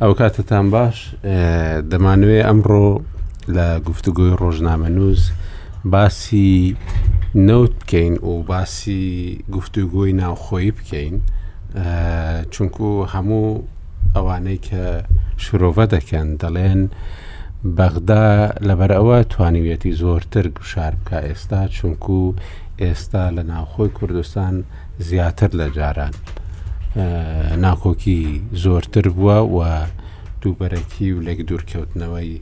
ئەو کاتتان باش دەمانوێ ئەمڕۆ لە گفتوگۆی ڕۆژنامە نووس باسی نەوت بکەین و باسی گفتوگۆی ناوخۆی بکەین چونکو هەموو ئەوانەی کە شرۆڤە دەکەن دەڵێن بەغدا لەبەرئەوە توانیویەتی زۆرتر گوشار بکە ئێستا چونکو ئێستا لە ناوخۆی کوردستان زیاتر لە جاران ناکۆکی زۆرتر بووە و دووبەرەکی و لێک دوورکەوتنەوەی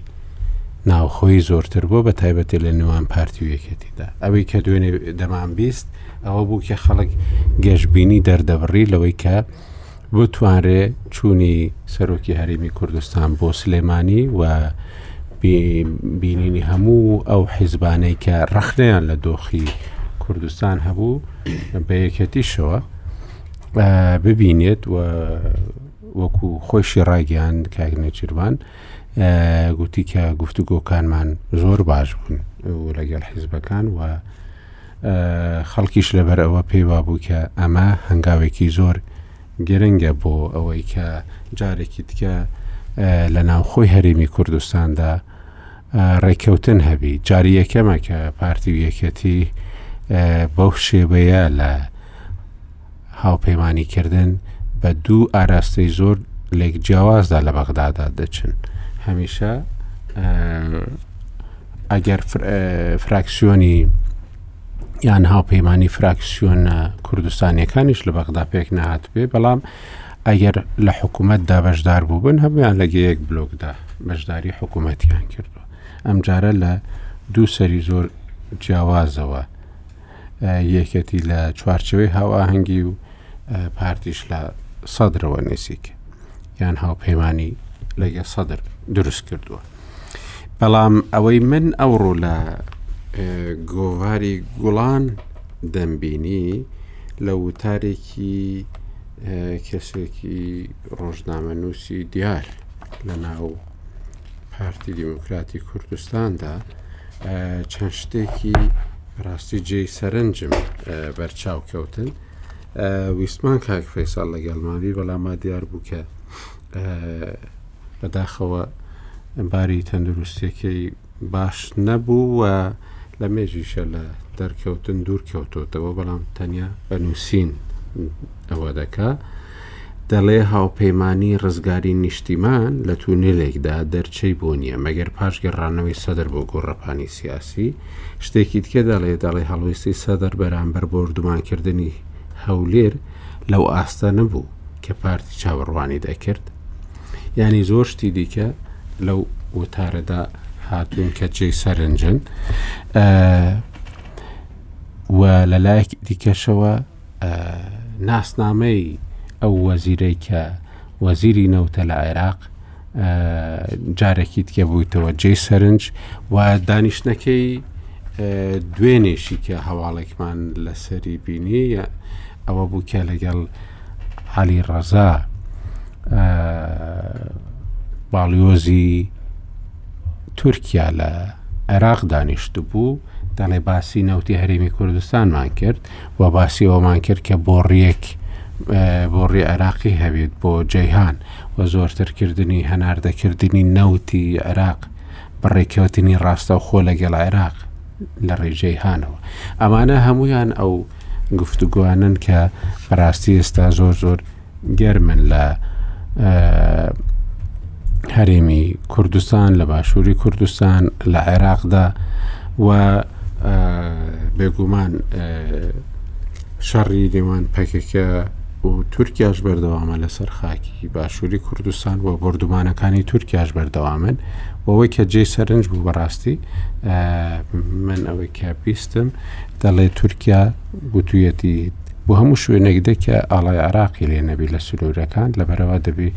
ناوخۆی زۆرتر بووە بە تایبەتی لە نێوان پارتی و یەکێتیدا ئەوەی کە دوێنێ دەمان بیست ئەوە بوو کە خەڵک گەشببینی دەردەبڕی لەوەی کە بتوانرێ چوونی سەرۆکی هەرێمی کوردستان بۆ سلێمانی و بینینی هەموو ئەو حیزبانەی کە ڕخنەیان لە دۆخی کوردستان هەبوو بە یەکەتیشەوە ببینێت و وەکو خۆشی ڕاگەیان کاگنێچیروان گوتی کە گفتوگۆکانمان زۆر باش بوون و لەگەڵ حیزبەکان و خەڵکیش لەبەر ئەوە پێی وابوو کە ئەمە هەنگاوێکی زۆر گرنگە بۆ ئەوەی کە جارێکی تکە لە ناوخۆی هەرێمی کوردستاندا ڕێککەوتن هەبی جاری یەکەمە کە پارتی و یەکەتی بەو شێبەیە لە هاوپەیمانی کردن بە دوو ئاراستەی زۆر لێک جیاوازدا لە بەغدادا دەچن هەمیشە ئەگەر فراکسیۆنی یان هاوپەیمانانی فراکسیۆنە کوردستانیەکانیش لە بەغدا پێک نهات بێ بەڵام ئەگەر لە حکوومەت دابشدار بووبن هەمویان لەگەیەک بلۆکدا بەشداری حکوومەتیان کردووە ئەمجارە لە دوو سەری زۆر جیاوازەوە یەکێتی لە چوارچێوەی هاوئاهەنگی و پارتیش لە سەدرەوە نزیک یان هاوپەیمانی لەگە سەدر دروست کردووە بەڵام ئەوەی من ئەوڕۆ لە گۆواری گوڵان دەمبینی لە وتارێکی کەسێکی ڕۆژنامەنووسی دیار لە ناو پارتی دیموکراتی کوردستاندا چەند شتێکی ڕاستی جێی سەرنجم بەرچاو کەوتن ویستمان کاک فەیساڵ لەگەڵمانبی بەڵاما دیار بوو کە بەداخەوە باری تەندروستەکەی باش نەبوو و لە مێژیشە لە دەرکەوتن دوور کەوتۆتەوە، بەڵام تەنیا بە نووسین ئەوە دەکا. دەڵێ هاوپەیمانیی ڕزگاریی نیشتیمان لە تونێلێکدا دەرچەی بۆ نییە، مەگەر پاش گەڕانەوەی سەدر بۆ گۆڕەپانی سیاسی. شتێکی دیکە دەڵێ، دەڵێ هەڵوێستی سەدر بەرامبەر بۆردومانکردنی هەولێر لەو ئاستە نەبوو کە پارتی چاوەڕوانی دەکرد. یانی زۆر شتی دیکە لەو وتارەدا هاتوون کە جێی سەرنجن و لە لایەکی دیکەشەوە ناسنامەی ئەو وەزیرەی کە وەزیری نەوتە لە عێراق جارێکی دیکە بوویتەوە جێی سەرنج و دانیشتەکەی دوێنێشی کە هەواڵێکمان لەسەری بینی ئەوە بوو کە لەگەڵ علی ڕەزا باڵیۆزی تورکیا لە عێراق دانیشتبوو دەڵێ باسی نەوتی هەرێمی کوردستانمان کرد و باسی ئەومان کرد کە بۆ ڕیەک بۆ ڕێ عێراقی هەبێت بۆ جەیهان و زۆرترکردنی هەناردەکردنی نەوتی عێراق بەڕێکەوتنی ڕاستەوخۆ لەگەڵ عێراق لە ڕێژەی هاانەوە ئەمانە هەمویان ئەو گفتوگوانن کە بەڕاستی ئێستا زۆر زۆر گەرمن لە هەرێمی کوردستان لە باشووری کوردستان لە عێراقدا و بێگومان شەڕی نێوان پەکەکە و تورکیاش بەردەوامە لەسەر خاکی باشووری کوردستان و بردومانەکانی تورکیاش بەردەوامن وەوەی کە جێ سەرنج بوو بەڕاستی من ئەوەی کە بیستم دەڵێ تورکیا گوتویەتی بۆ هەموو شوێنێک دەکە ئاڵای عراقی لێ نەبی لە سنوورەکان لەبەرەوە دەبێ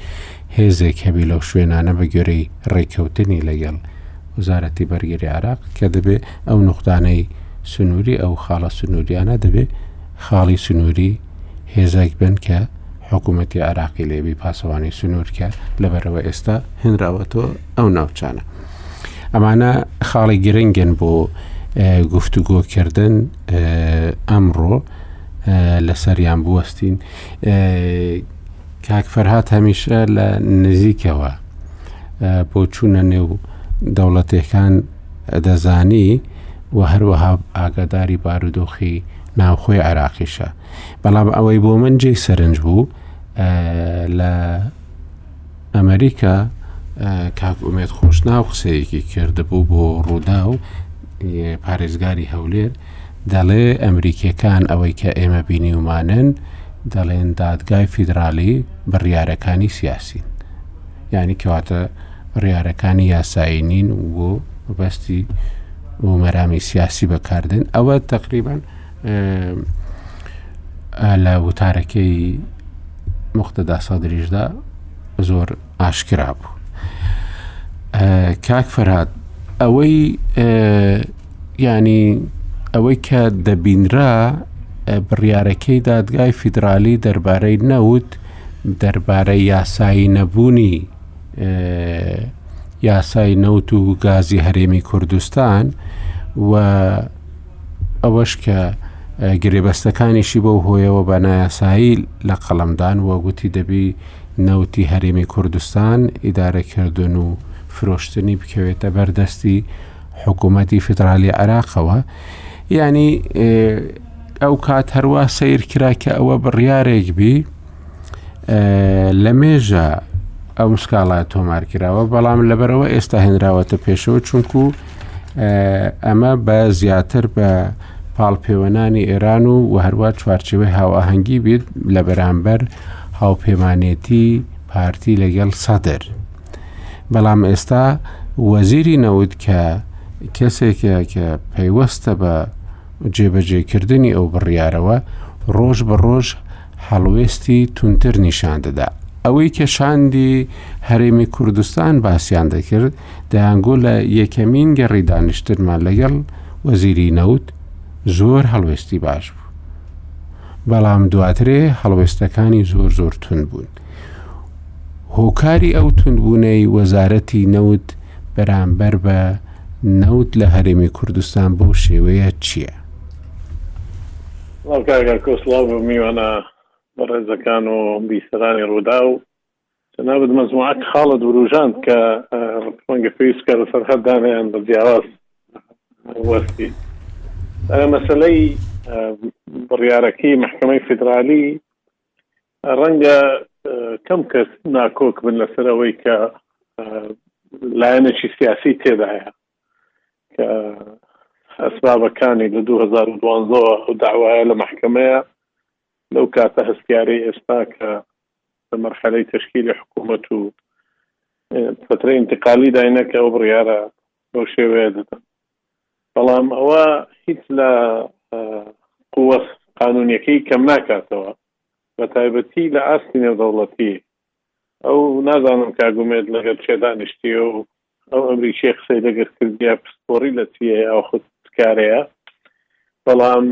هێزێک هەبی لەو شوێنانە بە گوێرەی ڕێککەوتنی لەگەڵ وزارەتی بەرگری عراق کە دەبێ ئەو نقطانەی سنووری ئەو خاڵە سنووریانە دەبێ خاڵی سنووری هێزێک بن کە حکوومەتتی عراقی لێبی پاسەوانی سنوور کە لەبەرەوە ئێستا هێنراوەتەوە ئەو ناوچانە ئەمانە خاڵی گرنگن بۆ گفتوگۆکردن ئەمڕۆ لەسەریان بوەستین کاکفەرهات هەمیشە لە نزیکەوە بۆ چوونە نێو دەوڵەتەکان دەزانی و هەروەها ئاگاداری بارودۆخی ناوخۆی عراقیشە بەڵام ئەوەی بۆ من جێی سەرنج بوو لە ئەمەریکا کاک ئومێد خۆشناو قسەیەکی کردبوو بۆ ڕوودا و پارێزگاری هەولێر دەڵێ ئەمریکیەکان ئەوەی کە ئێمە بینیومانن دەڵێن دادگای فیدراالی بڕیارەکانی سیاسین یعنی کەواتە بڕیارەکانی یاسایی نین و بەستی و مەرامی سیاسی بەکاردن ئەوە تقریبان لە وتارەکەی مختدا سادریشدا زۆر ئاشکرا بوو کاک فەرات ئەوەی ینی ئەوەی کە دەبینرا بڕیارەکەی دادگای فیدراالی دەربارەی نەوت دەربارەی یاسایی نەبوونی یاسای نەوت و گازی هەرێمی کوردستان و ئەوەش کە گرێبەستەکانیشی بەو هۆیەوە بە نایاسایی لە قەڵەمدان و گوتی دەبی نەوتی هەرێمی کوردستان ئیدارەکردن و فرۆشتنی بکەوێتە بەردەستی حکوومەتی فیدرالی عراقەوە ینی ئەو کات هەروە سیر کرا کە ئەوە بڕیارێک بی لە مێژە ئەو سکاڵای تۆمار کراوە بەڵام لەبەرەوە ئێستا هێنراوەتە پێشەوە چونکو ئەمە بە زیاتر بە پاڵپێوەنانی ئێران و و هەروە چوارچەوەی هاوئاهەنگی بیت لە بەرامبەر هاوپێمانێتی پارتی لەگەڵ سەدر بەڵام ئێستا وەزیری نەوت کە کەسێکە کە پەیوەستە بە جێبەجێکردنی ئەو بڕیارەوە ڕۆژ بە ڕۆژ هەڵوێستی توندتر نیشان دەدا. ئەوەی کە شاندی هەرێمی کوردستان باسیان دەکرد، دەیانگۆ لە یەکەمین گەڕی دانیشتنمان لەگەڵ وەزیری نەوت زۆر هەڵوێستی باش بوو. بەڵام دواترێ هەڵوێستەکانی زۆر زۆر تون بوون. هۆکاری ئەو تونبوونەی وەزارەتی نەوت بەرامبەر بە نەوت لە هەرێمی کوردستان بەو شێوەیە چییە؟ سڵاو کاک ئاکۆ، سڵاو بۆ میوانە بەڕێزەکان و بیسەرانی ڕووداو. جەنابت مەجموعەک خاڵت وروژاند کە ڕەنگە پێویست بکات لەسەر هەر دانەیان بە جیاواز وەرسی. ئەە مەسەلەی بڕیارەکەی مەحکەمەی فیدرالی ڕەنگە کەم کەس ناکۆک بن لەسەر ئەوەی کە لایەنێکی سیاسی تێدایە کە ئەسبابەکانی لە 2012 و داوایە لە محکمەیە لەو کاتە هەستیارەی ئێستا کە لە مەرحەلەی تشکیلی حکوومەت و فترە انتقالی داینە کە ئەو بڕیارە بەو شێوەیە دەدەن بەڵام ئەوە هیچ لە قووە قانونیەکەی کەم ناکاتەوە بە تایبەتی لە ئاستی نێودەوڵەتی ئەو نازانم کاگومێت لەگەر چێدانیشتی و ئەو ئەمریکیە قسەی لەگەر کردیا پسپۆڕی لە چیەیە ئەو خود تکارەیە بەڵام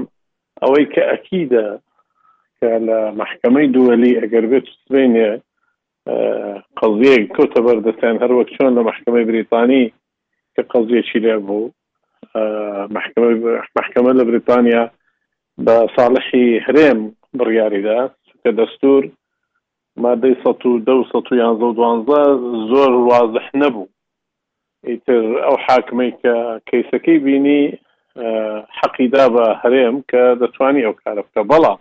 ئەوەی کە ئەکیدە کە لە مححکەمەی دووەلی ئەگەر بێت سبینێ قەزیە کەوتە بەردەستیان هەروەک چۆن لە مححکەمەی بریتانی کە قەزیەکی لێ بوو مححکەمە لە بریتانیا بە ساڵحی هەرێم بڕیاریدا کە دەستور مادەی سەد و دە و سەد و یانزە و دوانزە زۆر وازح نەبوو ئیتر ئەو حاکمەی کە کەیسەکەی بینی حەقی دا بە هەرێم کە دەتوانی ئەو کارە بکا بەڵام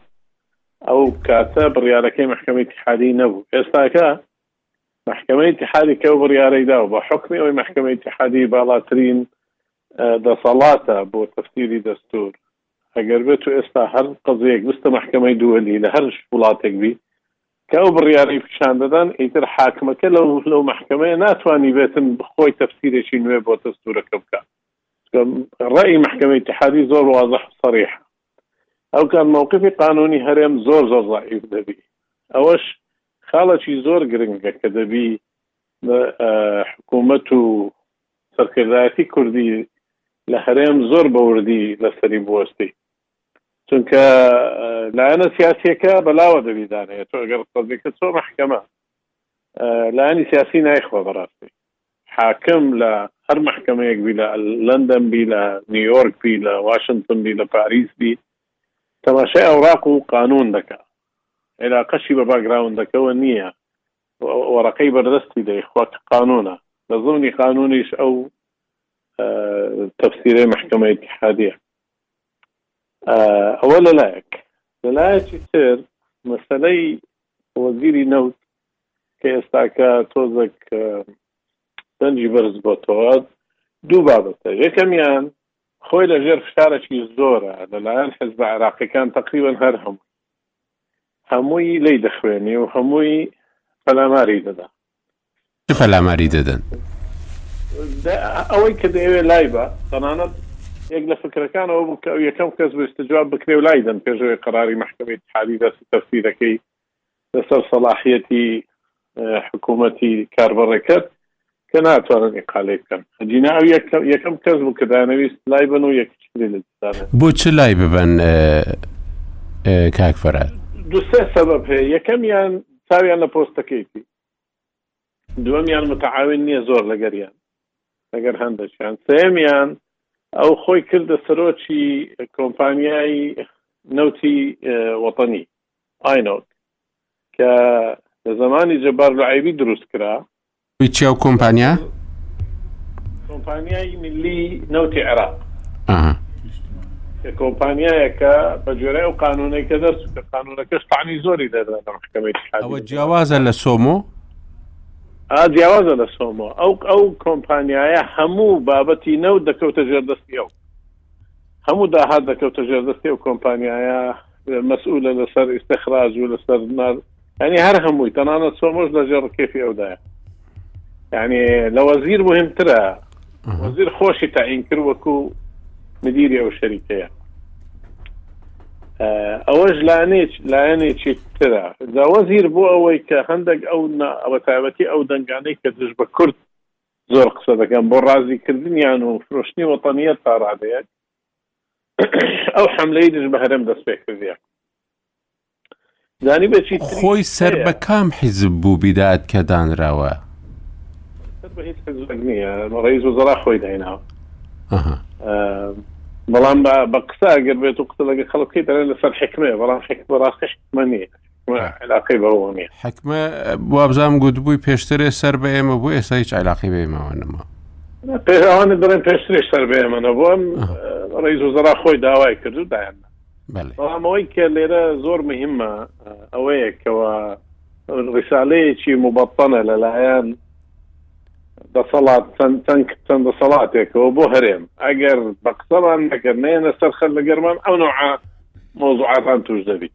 ئەو کاتە بڕیارەکەی محکمەی ئیتیحادی نەبوو ئێستاکە محکمەی ئیتیحادی کە ئەو بڕیارەی دا و بە حکمی ئەوی محکمەی ئیتیحادی باڵاترین دەسەڵاتە بۆ تەفسیری دەستور ئەگەر بێتو ئێستا هەر قەزیەیەک بچتە مەحکەمەی دووەلی لە هەر وڵاتێک بی کە ئەو بڕیارەی پیشان دەدان ئیتر حاکمەکە لەو لەو مەحکەمەیە ناتوانی بێتن خۆی تەفسیرێکی نوێ بۆ دەستورەکە بکا ڕێی مەحکەمە ئیتحادی زۆر وازح سەڕیح ئەو کات مووقفی قانونی هەرێم زۆر زۆر ضعیف دەبی ئەوەش خاڵەکی زۆر گرنگە کە دەبی حکوومەت و سەرکردایەتی کوردی لە هەرێم زۆر بە وردی لەسەری بوەستی چونکە لایەنە سیاسیەکە بەلاوە دەبی دانێت تۆ ئەگەر قەزیکە چۆ محکەمە لایانی سیاسی نایخوا بەڕاستی حاکم لە هەر محکمەیەک بی لە لەندەن بی لە نیویۆرک بی لە واشنگتن بی لە پاریس بی تەماشای ئەوراق و قانون دەکە عێلاقەشی بە باگراوندەکەەوە نییە وەڕەقەی بەردەستی دەی خوات قانونە لە زمنی قانونیش ئەو تەفسیرەی محکمە ئیتحادیە ئەوە لە لایەک لە لایەکی تر مەسەلەی وەزیری نەوت کە ئێستاکە تۆزەک دەنجی بەرز بۆتەوە دوو بابەتە یەکەمیان خۆی لە ژێر فشارەکی زۆرە لەلایەن حزب عراقیەکان تقریبن هەر هەموو هەمووی لێی دەخوێنی و هەمووی پەلاماری دەدا. چ پەلاماری دەدەن؟ ئەوەی کە دەیەوێ لای بە، تەنانەت یەک لە فکرەکان ئەوە بوو کە ئەو یەکەم کەس بوو ئیستجواب بکرێ و لای دەن، پێش ئەوەی قەراری مەحکەمەی ئیتحادی دەست و تەفسیرەکەی لەسەر سەڵاحییەتی حکوومەتی کاربەڕێکەر کە ناتوانن ئیقالەی بکەن جینا ئەو یەکەم کەس بوو کە دانەویست لای بن و یەکشتری لە دانە بۆ چ لای ببن کاک فەرات دوسێ سەبەب هەیە یەکەمیان چاویان لە پۆستەکەیتی دووەمیان متعاون نییە زۆر لەگەریان لەگەر هەندەشیان سێمیان ئەو خۆی کردە سەرۆکی کۆمپانیای نەوتی وەتەنی ئاینۆک کە لە زمانی جەبار لعیبی دروست کرا. هی چیا و کۆمپانیا؟ کۆمپانیای ملی نەوتی عێراق. ئاها. کە کۆمپانیایەکە بە گوێرەی ئەو قانونەی کە دەرچوو کە قانونەکەش تەعنی زۆری لێدرا لە محکمەی اتحادی. ئەوە جیاوازە لە سۆمۆ؟ ئا جیاوازە لە سۆمۆ. ئەو ئەو کۆمپانیایە هەموو بابەتی نەوت دەکەوتە ژێر دەستی ئەو. هەموو داهات دەکەوتە ژێردەستی ئەو کۆمپانیایە مەسئولە لەسەر ئیستخراج و لەسەر نار ینی هەر هەمووی تەنانە سۆمۆش لە ژێڕ کێفی ئەودایە ینی لە وەزیر مهمترە وەزیر خۆشی تاین کرد وەکو مدیری ئەو شەریکەیە ئەوەش لانێ لایەنێکی ترە داوەزیر بۆ ئەوەی کە هەندێک ئەو ئەوە تایبەتی ئەو دەنگانەی کە دژ بە کورد زۆر قسە دەکەن بۆ ڕازی کردنیان و فرۆشتنی وەتەنیەت تا ڕادەیەک ئەو حەملەی دژ بە هەرێم دەست پێ کردیە زانی بەچی خۆی سەر بە کام حیزب بوو بیدات کە دانراوە ڕیز وزرا خۆی دایناوە بەڵام بە قسە گەر بێت و قسە لەگە خەڵکی دەێن لەسەر حکمێ بەڵام حکم ڕاستی حکمە نیە علاقەی بەوە نیە حکمە وابزانام گوتبووی پێشترێ سەر بە ئێمە بۆ ئێستا هیچ علاقی بە ئێمەوە نەما پێوانە دەڵێن پێشترێش سەر بە ئێمەە بۆم ڕێز و زەرا خۆی داوای کرد و دایان بەڵامەوەی کە لێرە زۆر مهمە ئەوەیە کەەوە ڕیسالەیەکی مبەتەنە لەلایەن دەسەڵات چەند چەند چەند دەسەڵاتێکەوە بۆ هەرێم ئەگەر بە قسەمان نەکرد نێنە سەر خەر لەگەرمان ئەو نوعە مۆزوعاتان توش دەبیت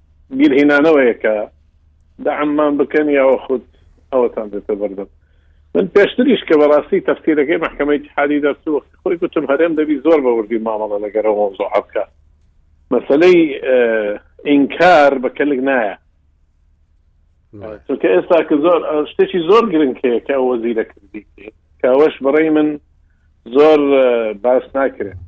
بیرهینانەوەیە کە دەعممان بکەن یاوە خود ئەوەتان دێتە بەردەم من پێشتریش کە بەڕاستی تەفسیرەکەی محکمەی اتحادی دەرچ وەختی خۆی گوتم هەرێم دەبی زۆر بە وردی مامەڵە لەگەرە مۆزۆ عبکە مەسلەی ئینکار بە کەلک نایە چونکە ئێستا کە زۆر شتێکی زۆر گرنگ هەیە کە ئەو وەزیرە کردی کەوەش بڕی من زۆر باس ناکرێت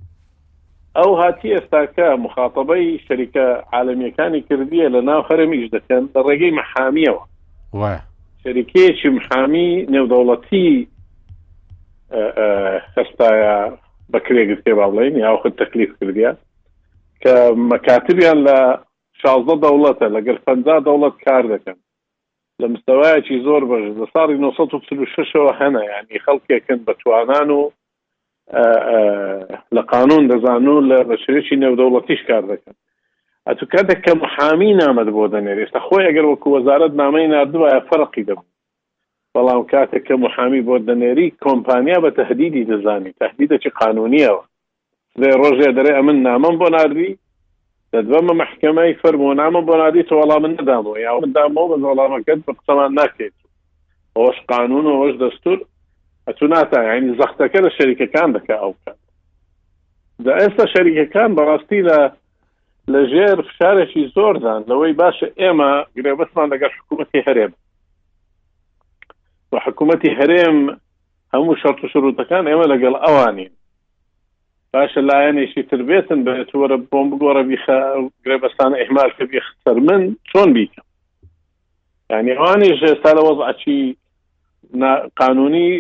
ئەو هاتی ئێستاکە مخاتەبەی شەریکە عالەمیەکانی کردیە لە ناو هەرێم ئیش دەکەن لە ڕێگەی مەحامیەوە وایە شەریکەیەکی محامی نێودەوڵەتی هەستایە بەکرێگرت پێ با بڵین یاوخت تەکلیف کردە کە مەکاتبیان لە شازدە دەوڵەتە لەگەر پ دەوڵەت کار دەکەن لە مستەوایەکی زۆر بەش لە ساڵی 1946ەوە هەنە ینی خەڵکێکن بە توانان و لە قانون دەزان و لە بەشێوێکی نێودەوڵەتیش کار دەکەن ئەتو کاتێک کە محامی نامەت بۆ دەنێر ئێستا خۆی ئەگەر وەکو وەزارت نامەی نردوایە فەرقی دەبوو بەڵام کاتێک کە محامی بۆ دەنێری کۆمپانیا بە تهدیدی دەزانی تهدیدەکی قانونیەوە لێ ڕۆژێ دەرێ ئەمن نامەم بۆ نردی دەتبەمە مەحکەمەی فەرمۆ نامە بۆ نادیتە وەڵام من نەدامەوە یا من دامەوە بە وەڵامەکەت بە قسەمان ناکەیت ئەوەش قانون و ئەوەش دەستور ئەتو ناتا ینی زەختەکە لە شەریکەکان دەکە ئەو بکات دا ئێستا شەریکەکان بەڕاستی لە لە ژێر فشارێکی زۆردان لەوەی باشە ئێمە گرێبەستمان لەگەر حکوومەتی هەرێم و حکوومەتی هەرێم هەموو شەڕ و شروتەکان ئێمە لەگەڵ ئەوانین باشە لایەنێکی تر بێتن بێت وەرە بۆم بگۆڕە بیخە گرێبەستان ئەهمال کە بێخ سەر من چۆن بیکەم ینی ئەوانێ ژێستا لە وەزعچی قانونی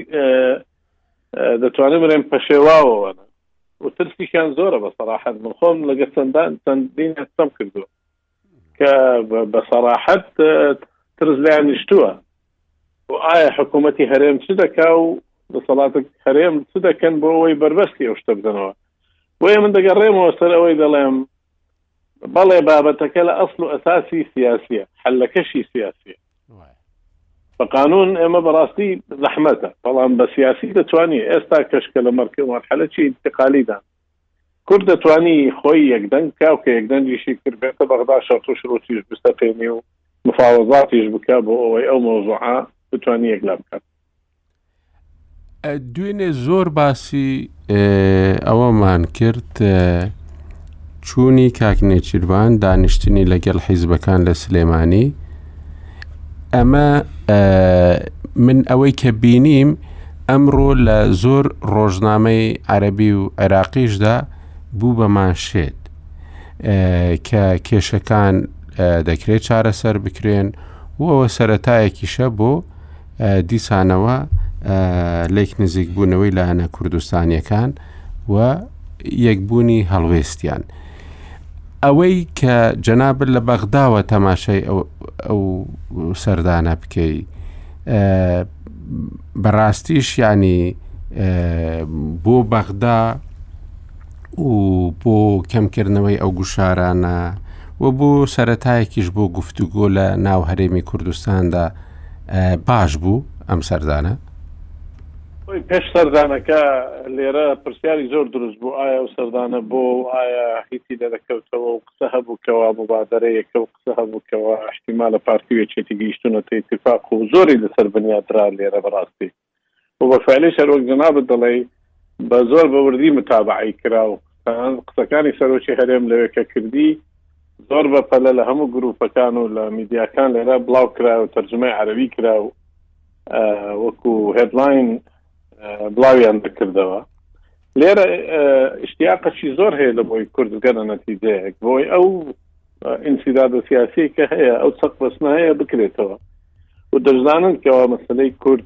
دەتوانم رێم پەشێواوەوەە و ترسیشیان زۆرە بە سەراحەت من خۆم لەگە چەندان چەندین هەستم کردووە کە بە سەراحەت ترس لایان نیشتووە و ئایا حکوومەتی هەرێم چ دەکا و دەسەڵات هەرێم چ دەکەن بۆ ئەوەی بەربەستی ئەو شتە بدەنەوە بۆیە من دەگەڕێمەوە سەر ئەوەی دەڵێم بەڵێ بابەتەکە لە ئەسڵ و ئەساسی سیاسیە حلەکەشی سیاسیە بە قانون ئێمە بەڕاستی زەحمەتە بەڵام بە سیاسی دەتوانانی ئێستا کەشکە لە مەرکە مەرحەلەکی انتقالیدان کورد دەتوانی خۆی یەکدەنگ بکا و کە یەکدەنگیشی کرد بێتە بەغدا شەرت و شروتیش بسەپێنی و مفاوەزاتیش بکا بۆ ئەوەی ئەو مەوزوعە بتوانی یەکلا بکات. دوێنێ زۆر باسی ئەوەمان کرد چوونی کاک نێچیرڤان دانیشتنی لەگەڵ حیزبەکان لە سلێمانی، ئەمە من ئەوەی کە بینیم ئەمڕۆ لە زۆر ڕۆژنامەی عەربی و عێراقیشدا بوو بە ماشێت کە کێشەکان دەکرێت چارەسەر بکرێن و ئەوە سەتایەکیشە بۆ دیسانەوە لێک نزیک بوونەوەی لایەنە کوردستانیەکان و یەکبوونی هەڵوێستیان. ئەوەی کە جەنابل لە بەغداوە تەماشای ئەو سەردانە بکەی بەڕاستیش ینی بۆ بەغدا و بۆ کەمکردنەوەی ئەو گوشارانە و بۆ سەتایەکیش بۆ گفتوگۆ لە ناو هەرێمی کوردستاندا باش بوو ئەم سەردانە خۆی پێش سەردانەکە لێرە پرسیاری زۆر دروست بوو ئایا ئەو سەردانە بۆ و ئایا هیچی دەرەکەوتەوە و قسە هەبوو کەوا مبادرەیەکە و قسە هەبوو کەوا ئەحتیما لە پارتی وێچێتی گەیشتونەتە اتفاق و زۆری لەسەر بنیادرا لێرە بەڕاستی و بە فعلیش هەروەک جەنابت دەڵێی بە زۆر بە وردی متابەعەی کرا و قسەکانی سەرۆکی هەرێم لەوێ کە کردی زۆر بە پەلە لە هەموو گروپەکان و لە میدیاکان لێرە بڵاو کرا و تەرجمەی عەرەوی کرا و وەکو هێدلاین بڵاویان دەکردەوە لێرە اشتیاقەشی زۆر هەیە لە بۆی کورد بگەنە نەتیجەیەک بۆی ئەو ئینسیدادە سیاسی کە هەیە ئەو چەق بەسنە هەیە بکرێتەوە و دەزانن کەەوە مەسلەی کورد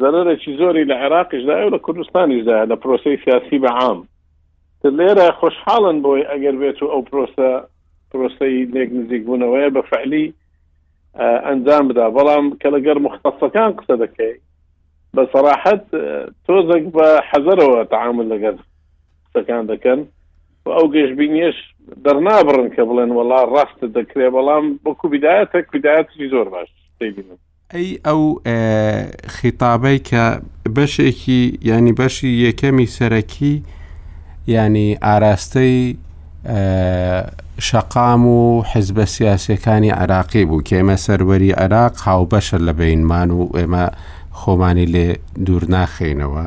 زەرەرێکی زۆری لە عێراقیش دا و لە کوردستانیش دا لە پرۆسەی سیاسی بە عام لێرە خۆشحاڵن بۆی ئەگەر بێت و ئەو پرۆسە پرۆسەی لێک نزیک بوونەوەیە بە فعلی ئەنجام بدا بەڵام کە لەگەر مختەسەکان قسە دەکەی بە سەراحەت تۆزەک بە حەزەرەوە تعامل لەگەر قسەکان دەکەن و ئەو گەشببینیش دەرنابڕن کە بڵێن وڵا ڕاست دەکرێ بەڵام بۆ کوبیدایەتە کویدایەتی زۆر باش دەبینن ئەی ئەو خیتابەی کە بەشێکی ینی بەشی یەکەمی سەرەکی ینی ئاراستەی شەقام و حزبە سیاسەکانی عراقی بوو کە ئێمە سەروەری عراق هاوبەشە لە بینمان و ئێمە خۆمانی لێ دوور ناخینەوە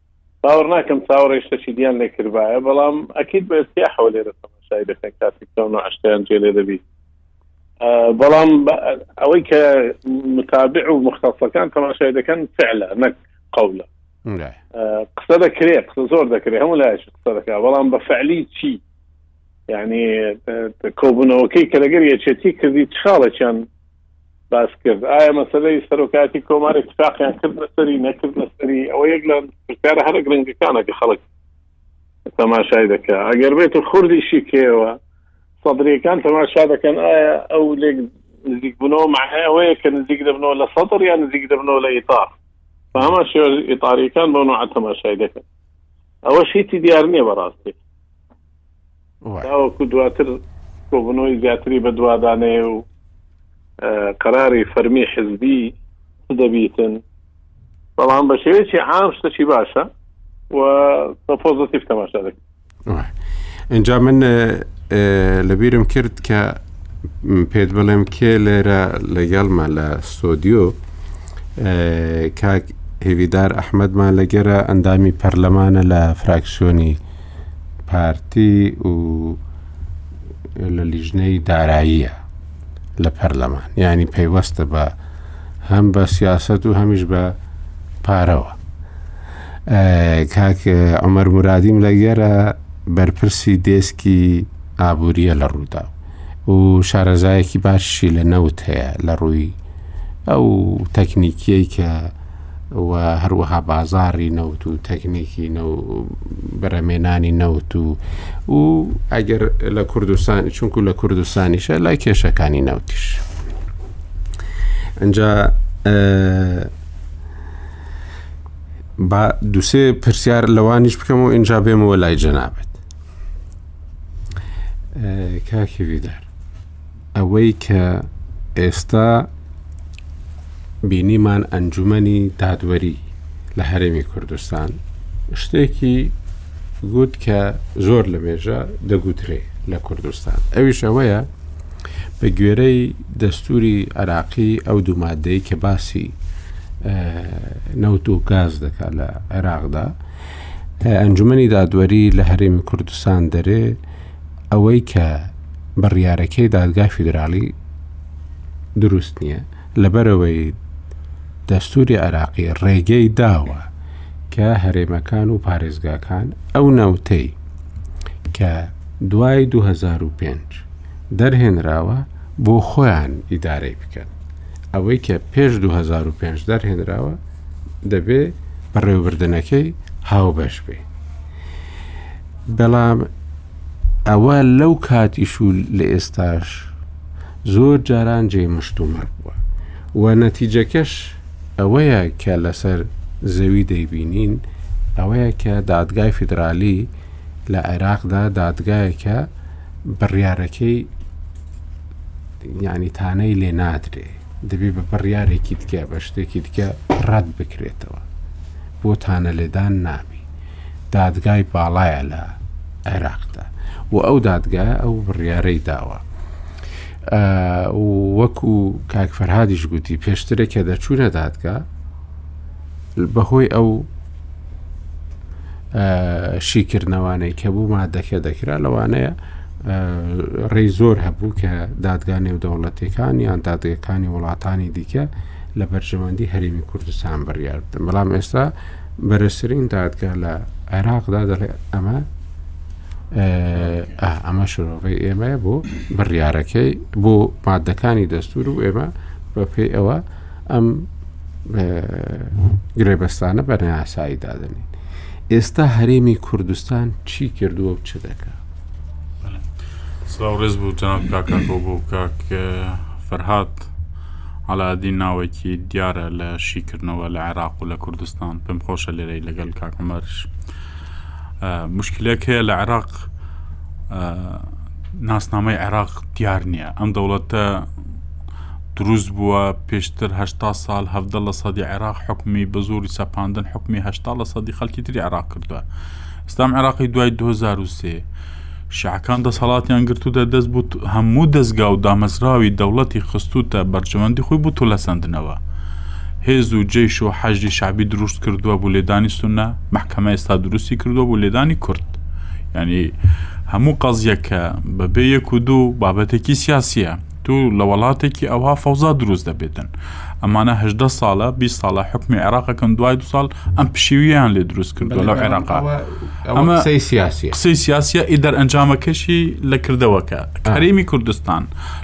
باوەڕ ناکەم چاوەڕێی شتەکی دیان لێ کردبایە بەڵام ئەکید بە ارتیاحەوە لێرە تەماشای دەکەن کاتێک کە ئەو نوع شتەیان جێ لێ دەبیت بەڵام ئەوەی کە متابع و مختصەکان تەماشای دەکەن فعلە نەک قەولە قسە دەکرێت قسە زۆر دەکرێت هەموو لایش قسە دەکات بەڵام بە فعلی چی یعنی کۆبوونەوەکەی کە لەگەر یەکێتی کردی چاڵێکیان باس کرد ئایا مەسلەی سەرۆکاتی کۆمار اتفاقیان کرد لەسەری نەکرد لەسەری ئەوە یەک لە پرسیارە هەرە گرنگەکانە کە خەڵک تەماشای دەکە ئەگەر بێت و خوردیشی کێوە سەدرەکان تەماشا دەکەن ئایا ئەو لێک نزیک بوونەوە معنای ئەوەیە کە نزیک دەبنەوە لە سەدر یان نزیک دەبنەوە لە ئیتار فهمە شێوە ئیتاریەکان بۆ نوع تەماشای دەکەن ئەوە شیتی دیار نییە بەڕاستی تاوەکو دواتر کۆبوونەوەی زیاتری بەدوادانەیە و قەراری فەرمی حزبی چ دەبیتن بەڵام بە شێوەیەکی عام شتەکی باشە و بە پۆزتیف تەماشا دەکرد ئەجا من لەبیرم کرد کە پێت بڵێم کێ لێرە لەگەڵمە لە ستۆدیۆ کاک هێویدار ئەحمەدمان لەگەرە ئەندامی پەرلەمانە لە فراکسیۆنی پارتی و لە لیژنەی داراییە لە پەرلەمان ینی پەیوەستە بە هەم بە سیاست و هەمیش بە پارەوە کاک ئەمەر مرادیم لە گەرە بەرپرسی دێسکی ئابوووریە لە ڕوودا و شارەزایەکی باشی لە نەوت هەیە لە ڕووی ئەو تەکنیکیەی کە و هەروەها بازاری نەوت و تەکنیکی نە بەرەمێنانی نەوت و و ئەگەر لە کوردستان چونکو لە کوردستانیشە لای کێشەکانی نەوتیش ئەجا با دوسێ پرسیار لەوانیش بکەم و ئینجا بێمەوە لای جەنابێت کاکی ویدار ئەوەی کە ئێستا بینیمان ئەنجومەنی دادوەری لە هەرێمی کوردستان شتێکی گوت کە زۆر لە مێژە دەگوترێ لە کوردستان ئەویش ئەوەیە بە گوێرەی دەستوری عراقی ئەو دوومادەی کە باسی نەوت و گاز دەکات لە عێراقدا ئەنجومی دادوەری لە هەرێمی کوردستان دەرێ ئەوەی کە بڕیارەکەی دادگای فیدراڵی دروست نییە لەبەرەوەی دەستوری عێراقی ڕێگەی داوە کە هەرێمەکان و پارێزگاکان ئەو نەوتەی کە دوای 2005 دەرهێنراوە بۆ خۆیان ئیدارەی بکەن ئەوەی کە پێش 2005 دەرهێنراوە دەبێ بەڕێوبردنەکەی هاوبەش بێ بەڵام ئەوە لەو کاتیش و لە ئێستاش زۆر جاران جێ مشتومڕ بووە و نەتیجەکەش ئەوەیە کە لەسەر زەوی دەیبینین ئەوەیە کە دادگای فیدرالی لە عێراقدا دادگایەکە بڕیارەکەی ینی تانەی لێ نادرێ دەبێ بە بڕیارێکی دیکە بە شتێکی دیکە ڕەت بکرێتەوە بۆ تانە لێدان نابی دادگای باڵایە لە عێراقدا و ئەو دادگایە ئەو بڕیارەی داوە. وەکو کاکفەرهادیش گوتی پێشترە کە دەچوونە دادگا بەهۆی ئەو شیکردنەوانەی کە بوو مادەکە دەکرا لەوانەیە ڕێی زۆر هەبوو کە دادگا نێودەوڵەتەکان یان دادگەکانی وڵاتانی دیکە لە بەرژەوەندی هەرێمی کوردستان بڕیاردن بەڵام ئێستا بەرزترین دادگا لە عێراقدا دەڵێ ئەمە ئەمە شرۆڤەی ئێمەیە بۆ بڕیارەکەی بۆ مادەکانی دەستور و ئێمە بەپی ئەوە ئەم گرێبەستانە بە ناسایی دادنین ئێستا هەرێمی کوردستان چی کردووە و چ دەکە سلااو ڕێز بوو جناب کاکاکۆ بۆ کاک فەرهاات عەلائەدین ناوێکی دیارە لە شیکردنەوە لە عێراق و لە کوردستان پێم خۆشە لێرەی لەگەل کاک عمرش مشکلەک هەیە لە عێراق ناسنامەی عێراق دیار نییە ئەم دەوڵەتە دروست بووە پێشتر هشتا سال هەفدە لە سەدی عێراق حکومی بە زۆری سەپاندن حکومی هشتا لە سەدی خەلکی تری عێراق کردووە ئستام عێراقی دوای 2023 شیعەکان دەسەڵاتیان گرتووتە دەست بوو هەموو دەستگا و دامەزراوی دەوڵەتی خستووتە بەرژەوەندی خۆی بوو تۆلەسەندنەوە هێز و جێش و حەجدی شعبی دروست کردووە بوو لێدانی سونە محکەمە ئێستا دروستی کردووە بوو لێدانی کورد ینی هەموو قەزیەکە بەبێ یەک و دوو بابەتێکی سیاسیە تو لە وەلاتێکی ئەوها فەوزا دروست دەبێتن ئەمانە هەژدە ساڵە بیست ساڵە حوکمی عێراق ئەکەن دوای دو ساڵ ئەم پشێویەیان لێ دروست کردوە لەو عێراقا ئەمە قسەی سیاسی قسەی سیاسیە ئی دەرئەنجامەکەشی لە کردەوەکە هەرێمی کوردستان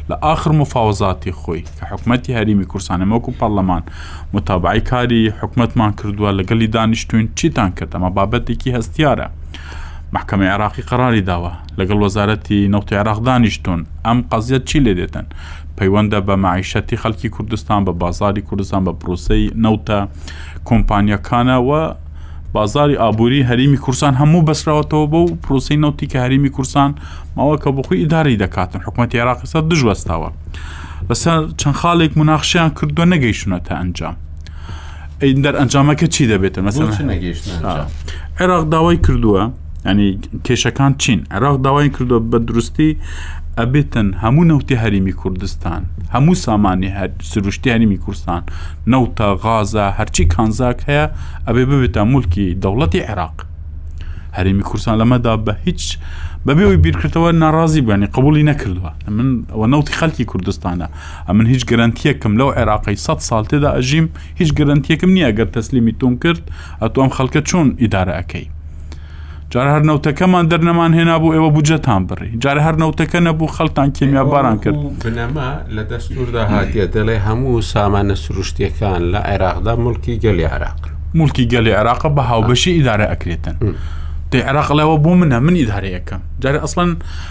لە ئاخر مفاوەزاتی خۆی کە حکومەتی هەرێمی کورسانی وەکو پەرلەمان متابعەی کاری حکومەتمان کردوە لەگەلی دانیشتوین چیتان کرد ئەمە بابەتێکی هەستیارە مەحکەمەی عێراقی قەراری داوە، لەگەڵ وەزارەتی نەوتی عێراق دانیشتوون، ئەم قەزیە چی لێ دێتن؟ پەیوەندە بە مەعیشەتی خەلکی کوردستان، بە بازاری کوردستان، بە پرۆسەی نەوتە کۆمپانیەکانە و بازاری ئابووری هەریمی کورسان هەموو بەسراوەتەوە بەو پرۆسەی نەوتی کە هەریمی کورسان ماوە کە بخۆی ئیداری دەکاتن حکوومەتی عێراقی سەر دژ وەستاوە لەسەر چەند خاڵێک مناخشیان کردو نەگەیشتونەتە ئەنجام. ئەین دەرئەنجامەکە چی دەبێتە بۆ مەسەلەن چ نەگەیشتن ئەنجام عێراق داوای کردووە ینی کێشەکان چین عێراق داوای کردووە بە دروستی ئەبێتن هەموو نەوتی هەریمی کوردستان هەموو سامانی هەر سروشتی هەریمی کوردستان نەوتە غازە هەرچی کانزاک هەیە ئەبێ ببێتە مولکی دەوڵەتی عێراق هەرێمی کورسان لەمەدا بە هیچ بەبێەوەی بیرکردەوە ناڕازی بووانی قبولی نەکردووە من ئەوە نەوتی خەلکی کوردستانە ئەمن هیچ گەرەنتیەکم لەو عێراقەی سەد ساڵ تێدا ئەژیم هیچ گەرەنتیەکم نییە گەر تەسلیمی تۆم کرد ئەتۆ ئەم خەڵکە چۆن ئیدارە ئەەکەی جار هەر نەوتەکەمان دەرنەمان هێنا بوو ئێوە بجەتان بڕی جار هەر نەوتەکە نەبوو خەڵتان کێمیا باران کرد بنەما لە دەستوردا هااتە دەڵێ هەموو سامانە سروشتیەکان لە عێراقدا مڵکی گەلی عراق ملکی گەلی عێراقە بە هاوبەشی ئیدارە ئەکرێتن دەی عێراق لەوە بۆ منە من ئیدارەیەکەم جارە ئەسڵەن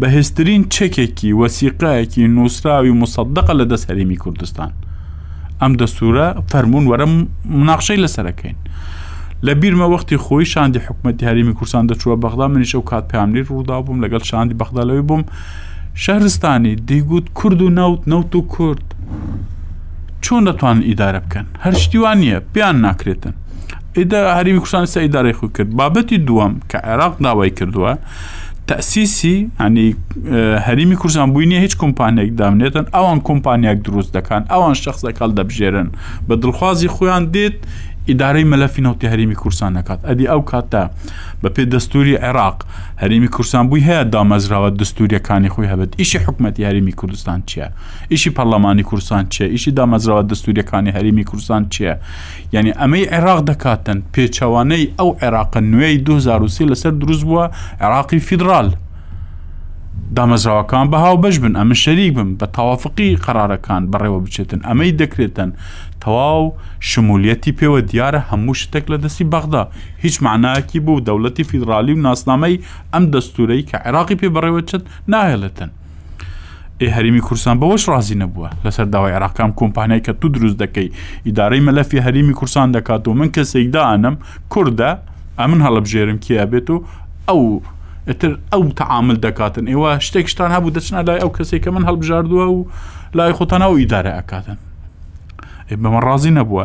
بەهێزترین چەکێکی وەسیقەیەکی نووسراوی موسەدەقە لە دەست هەرێمی کوردستان ئەم دەستورە فەرمونون وەرە مناقشەی لەسەرەکەین لە بیرمە وەختی خۆی شاندی حکوومەتتی هەرمی کورسان دەچووە بەغدا منیش و کات پامنی ڕوودا بووم لەگەڵ شاندی بەغدا لەوەی بووم شارستانی دیگوت کورد و نەوت نەوت و کورد چۆن دەتوان ئیدارە بکەن هەر شتیوان نییە پێیان ناکرێتن ئیدارە هەرێمی کوردستان ئێستا ئیدارەی خۆی کرد بابەتی دووەم کە عێراق داوای کردووە تەسیسی ینی هەرمی کوردستان بووی نیە هیچ کۆمپانێک دامنێتن ئەوان کۆمپانیاک دروست دەکەن ئەوان شخصە کاڵ دەبژێرن بە دڵخوازی خۆیان دێت ئیدارەی مەلەفی نەوتی هەرمی کوردستان نکات ئەدی ئەو کاتە بە پێ دەستوری عێراق هەرمی کوردستان بووی هەیە دامەزراوە دەستوریەکانی خۆی هەبێت ئیشی حکوومەتتی هەرمی کوردستان چیە ئیشی پەرلەمانی کوردستان چیە ئیشی دامەزراوە دەستوریەکانی هەرمی کوردستان چیە یانی ئەمەی عێراق دەکاتن پێچەوانەی ئەو عێراقە نوێی 2023 لەسەر دروست بووە عێراقی فیدرال دامەزراوەکان بە هاو بەش بن ئەمە شەریک بم بە تاوافقی قەرارەکان بەڕێوە بچێتن ئەمەی دەکرێتن تەواو شمولیەتی پێوە دیارە هەموو شتێک لە دەستی بەغدا هیچ معناکی بوو دەوڵەتی فیدرالی و ناسنامەی ئەم دەستورەی کە عێراقی پێ بەڕێوەچێت ناهێڵێتن ئێ هەرێمی کورسان بەوەش ڕازی نەبووە لەسەر داوای عراقام کۆمپانیای کە تو دروست دەکەی ئیدارەی مەلەفی هەرێمی کورسان دەکات و من کەسێکدا ئەنەم کووردە ئەمن هەڵبژێرم کیا بێت و ئەو ئەتر ئەو تعامل دەکاتن ئێوە شتێک شتان هەبوو دەچنا لای ئەو کەسێک کە من هەڵبژاردووە و لای خۆتان ئەو ئیدارە ئەکاتن بەمە ڕازی نەبووە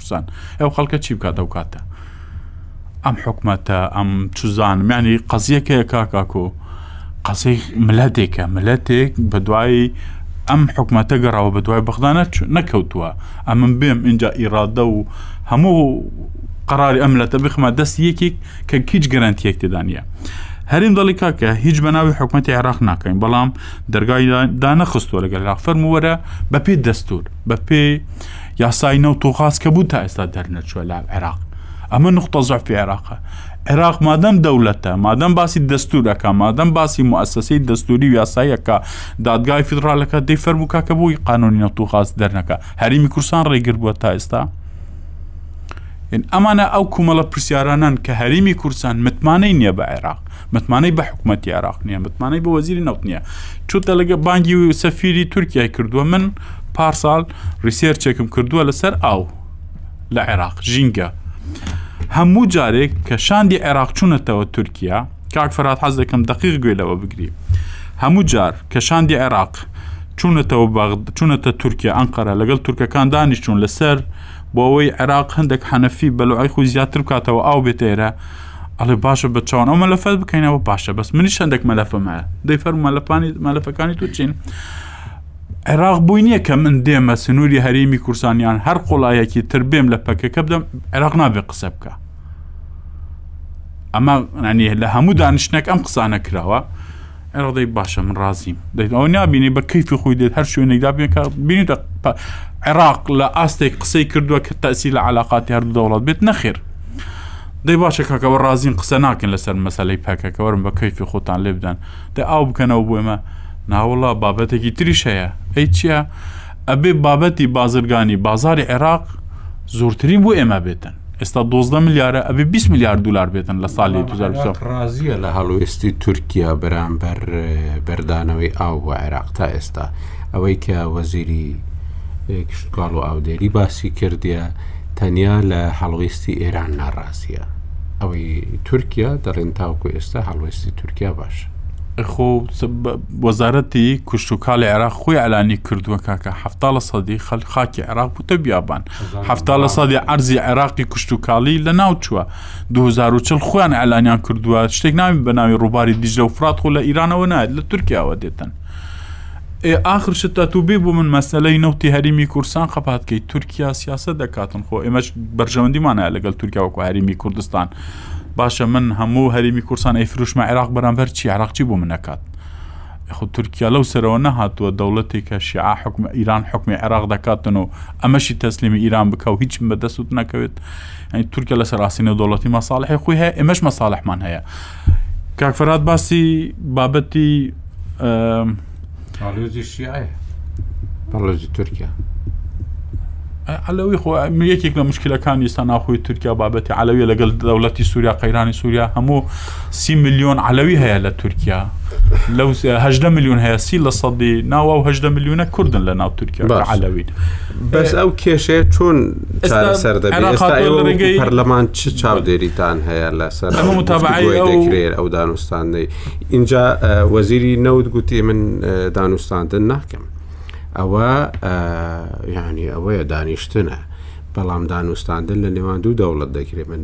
بزان ئەو خەڵکە چی بکات ئەو کاتە ئەم حکومەتە ئەم چزان میانی قەزیەکەیە کاکاکۆ قەزەی ملەتێکە ملەتێک بە دوایی ئەم حکومەتە گەڕاوە بە دوای بەغدا نەکەوتووە ئەمن بێم اینجا ئیرادە و هەموو قراری ئەم لەتە بخمە دەست یەکێک کە هیچ گەرانتیەک تێدانە هەریم دەڵی کاکە هیچ بەناوی حکوومەتی عێراق ناکەین بەڵام دەرگای دانەخستوە لەگەڵ لا فەرموەرە بەپی دەستور بەپی یاسای نەوت و غاز کە بوو تا ئێستا دەرنەچووە لە عێراق ئەمە نقطە زەعفی عێراقە عێراق مادەم دەولەتە مادەم باسی دەستورەکە مادەم باسی موسسەی دەستوری و یاسایەکە دادگای فیدرالەکە دەی فەرموکە کە بووی قانونی نەوت و غاز دەرنەکە هەرمی کورسان ڕێگر بووە تا ئێستا ئەمانە ئەو کومەڵە پرسیارانان کە هەرمی کورسان متمانەی نییە بە عێراق متمانەی بە حکومەتی عێراق نییە متمانەی بە وەزیری نەوت نییە چوتە لەگە بانگی و سەفیری تورکای کردووە من پارساڵ ریسێرچێکم کردووە لەسەر ئاو لە عێراق ژینگە هەموو جارێک کە شاندی عێراق چوونەتەوە تورکیا کاک فرات حەز دەکەم دقیق گوێ لەوە بگری هەموو جار کە شاندی عێراق چوونەتەوە بەغد چوونەتە تورکیا ئەنقەرە لەگەڵ تورکەکان دانیشتون لەسەر بۆ ئەوەی عێراق هەندێک حەنەفی بەلوعی خو زیاتر بکاتەوە ئاو بێتێرە ئەڵێ باشە بە چاوان ئەو مەلەفەت بکەینەوە باشە بەس منی شەندێک مەلەفەم هەیە دەی فەر مەلەپانی مەلەفەکانی تو چین عێراق بووی نییە کە من دێمە سنووری هەرێمی کورسانیان هەر قۆڵایەکی تر بێم لە پەکەکە بدەم عێراق نابێ قسە بکە ئەمە نانی لە هەموو دانیشتنێک ئەم قسانە کراوە عێراق دەی باشە من ڕازیم دەیت ئەو نابینێ بە کەیفی خۆی دێت هەر شوێنێکدا بێن کە بینیتە عێراق لە ئاستێک قسەی کردووە کە تەسی لە علااقاتی هەردوو دەوڵات بێت نەخێر دەی باشە کاکەەوە ڕازین قسە ناکەن لەسەر مەسلەی پاکەکەوەرم بە کەیفی خۆتان لێ بدەن دە ئاو بکەنەوە بۆێمە ناوەڵا بابەتێکی تریش هەیە ئەی چییە؟ ئەبێ بابەتی بازرگانی بازاری عێراق زۆرترین بۆ ئێمە بێتن ئێستا دۆزدە ملیارە ئەبێ 20 میلیارد دلار بێتن لە سالی ڕازیە لە هەڵوێستی تورکیا بەرامبەر بەردانەوەی ئاو بۆ عێراق تا ئێستا ئەوەی کە وەزیری کشتکاڵ و ئاودێری باسی کردیە تەنیا لە هەڵویستی ئێران ناڕاستە ئەوەی تورکیا دەڵێن تاوکو ئێستا هەڵوێستی تورکیا باش خۆ وەزارەتی کوشتتوکالی عێراق خۆی ئەلانی کردووە کاکە هەفتا لە سەدی خەل خاکی عێراق بووتە بیابان حەفتا لە سەدی عەرزی عێراقی کشتوکاڵی لە ناو چووە، دوو هەزار و چل خۆیان ئیعلانیان کردووە، شتێک ناوی بە ناوی ڕووباری دیجلە و فرات خۆ لە ئیرانەوە نایەت، لە تورکیاوە دێتن. ئێ ئاخر شت ئەتوو بێ بۆ من مەسەلەی نەوتی هەریمی کوردستان قەپات کەی، تورکیا سیاسەت دەکاتن خۆ ئێمەش بەرژەوەندیمان هەیە لەگەڵ تورکیا وەکوو هەریمی کوردستان، باشە من هەموو هەریمی کوردستان ئەیفروشمە عێراق بەرامبەر چی، عێراق چی بۆ من ئەکات؟ خۆ تورکیا لەو سەرەوە نەهاتووە دەوڵەتێکە شیعە حکومی ئیران حکومی عێراق دەکاتن و ئەمەشی تەسلیمی ئیران بکە و هیچم بەدەست وت نەکەوێت ئەنی تورکیا لە سەراسی نەدەوڵەتی مەساڵحی خۆی هەیە ئێمەش مەساڵحمان هەیە کاکفرات باسی بابەتی پاڵێزی شیعە پاڵێزی تورکیا علەوی خۆ یەکێک لە مشکلەکانی ئستا ناخۆی تورکیا بابەتی علەویە لەگەڵ دەوڵەتی سووریا قەیرانی سووریا هەموو سی ملیۆن عەلەوی هەیە لە تورکیا لەو هەدە ملیون هەیە سی لە سەدی ناوا و هەدە ملیونە کوردن لە ناو تورکیا عەلەوی بەس ئەو کێشێ چۆن سەر دەبێت پەرلەمان چ چاودێریتان هەیە لەسەر متابعێت ئەو دانوستاندەی اینجا وەزیری نەوت گوتی من دانوستاندن ناکەم ئەوە یعنی ئەوەیە دانیشتنە بەڵام دانوستاندن لە نێوان دوو دەوڵەت دەکرێت من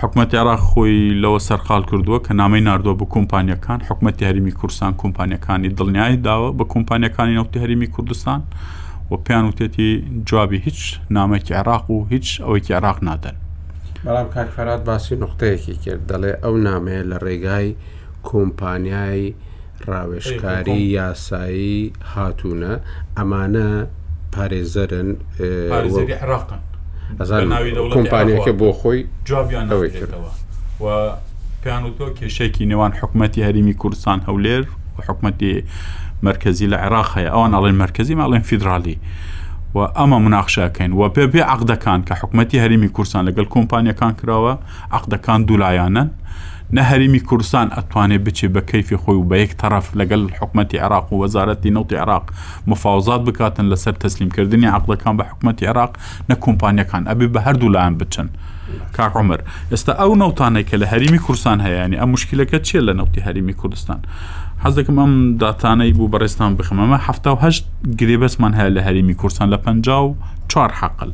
حکومەتی عێراق خۆی لەوە سەرقال کردووە کە نامەی نردووە بە کۆمپانیەکان حکومەتی هەرمی کوردستان کۆمپانیەکانی دڵنیایی داوە بە کۆمپانیەکانی نەوتی هەرمی کوردستان و پێیان وتێتی جوابی هیچ نامەکی عێراق و هیچ ئەوەیکی عێراق نادەن بەڵام کاکفرات باسی نقطەیەکی کرد دەڵێ ئەو نامەیە لە ڕێگای کۆمپانیایی ڕاوێژکاری یاسایی هاتوونە ئەمانە پارێزەرن کۆمپانیەکە بۆ خۆی جوابیان ئەوەی کردەوە و پێیان وتۆ کێشێکی نێوان حکوومەتتی هەرمی کوردستان هەولێر و حکوومەتتی مرکزی لە عێراق هەیە ئەوان ناڵێن مرکزی ماڵێن فیدراالی و ئەمە مناقشەکەین و پێ پێ عقدەکان کە حکوومەتتی هەرمی کوردستان لەگەڵ کۆمپانیەکان کراوە عقدەکان دوولایەنن نە هەرێمی کوردستان ئەتوانێ بچێ بە کەیفی خۆی و بە یەک تەڕەف لەگەل حکومەتی عێراق و وەزارەتی نەوتی عێراق مفاوزات بکاتن لە سەر تەسلیم کردنی عەقدەکان بە حکومەتی عێراق نە کۆمپانیەکان ئەبێ بە هەردوو لایان بچن کاک عومەر ئێستا ئەو نەوتانەی کە لە هەرێمی کوردستان هەیە یانی ئەم مشکلەکە چیە لە نەوتی هەرێمی کوردستان حەز دەکەم ئەم داتانەی بۆ بەڕێستان بخەمەمە هەفتا و هەشت گرێبەسمان هەیە لە هەرێمی کوردستان لە پەنجا و چوار حەقل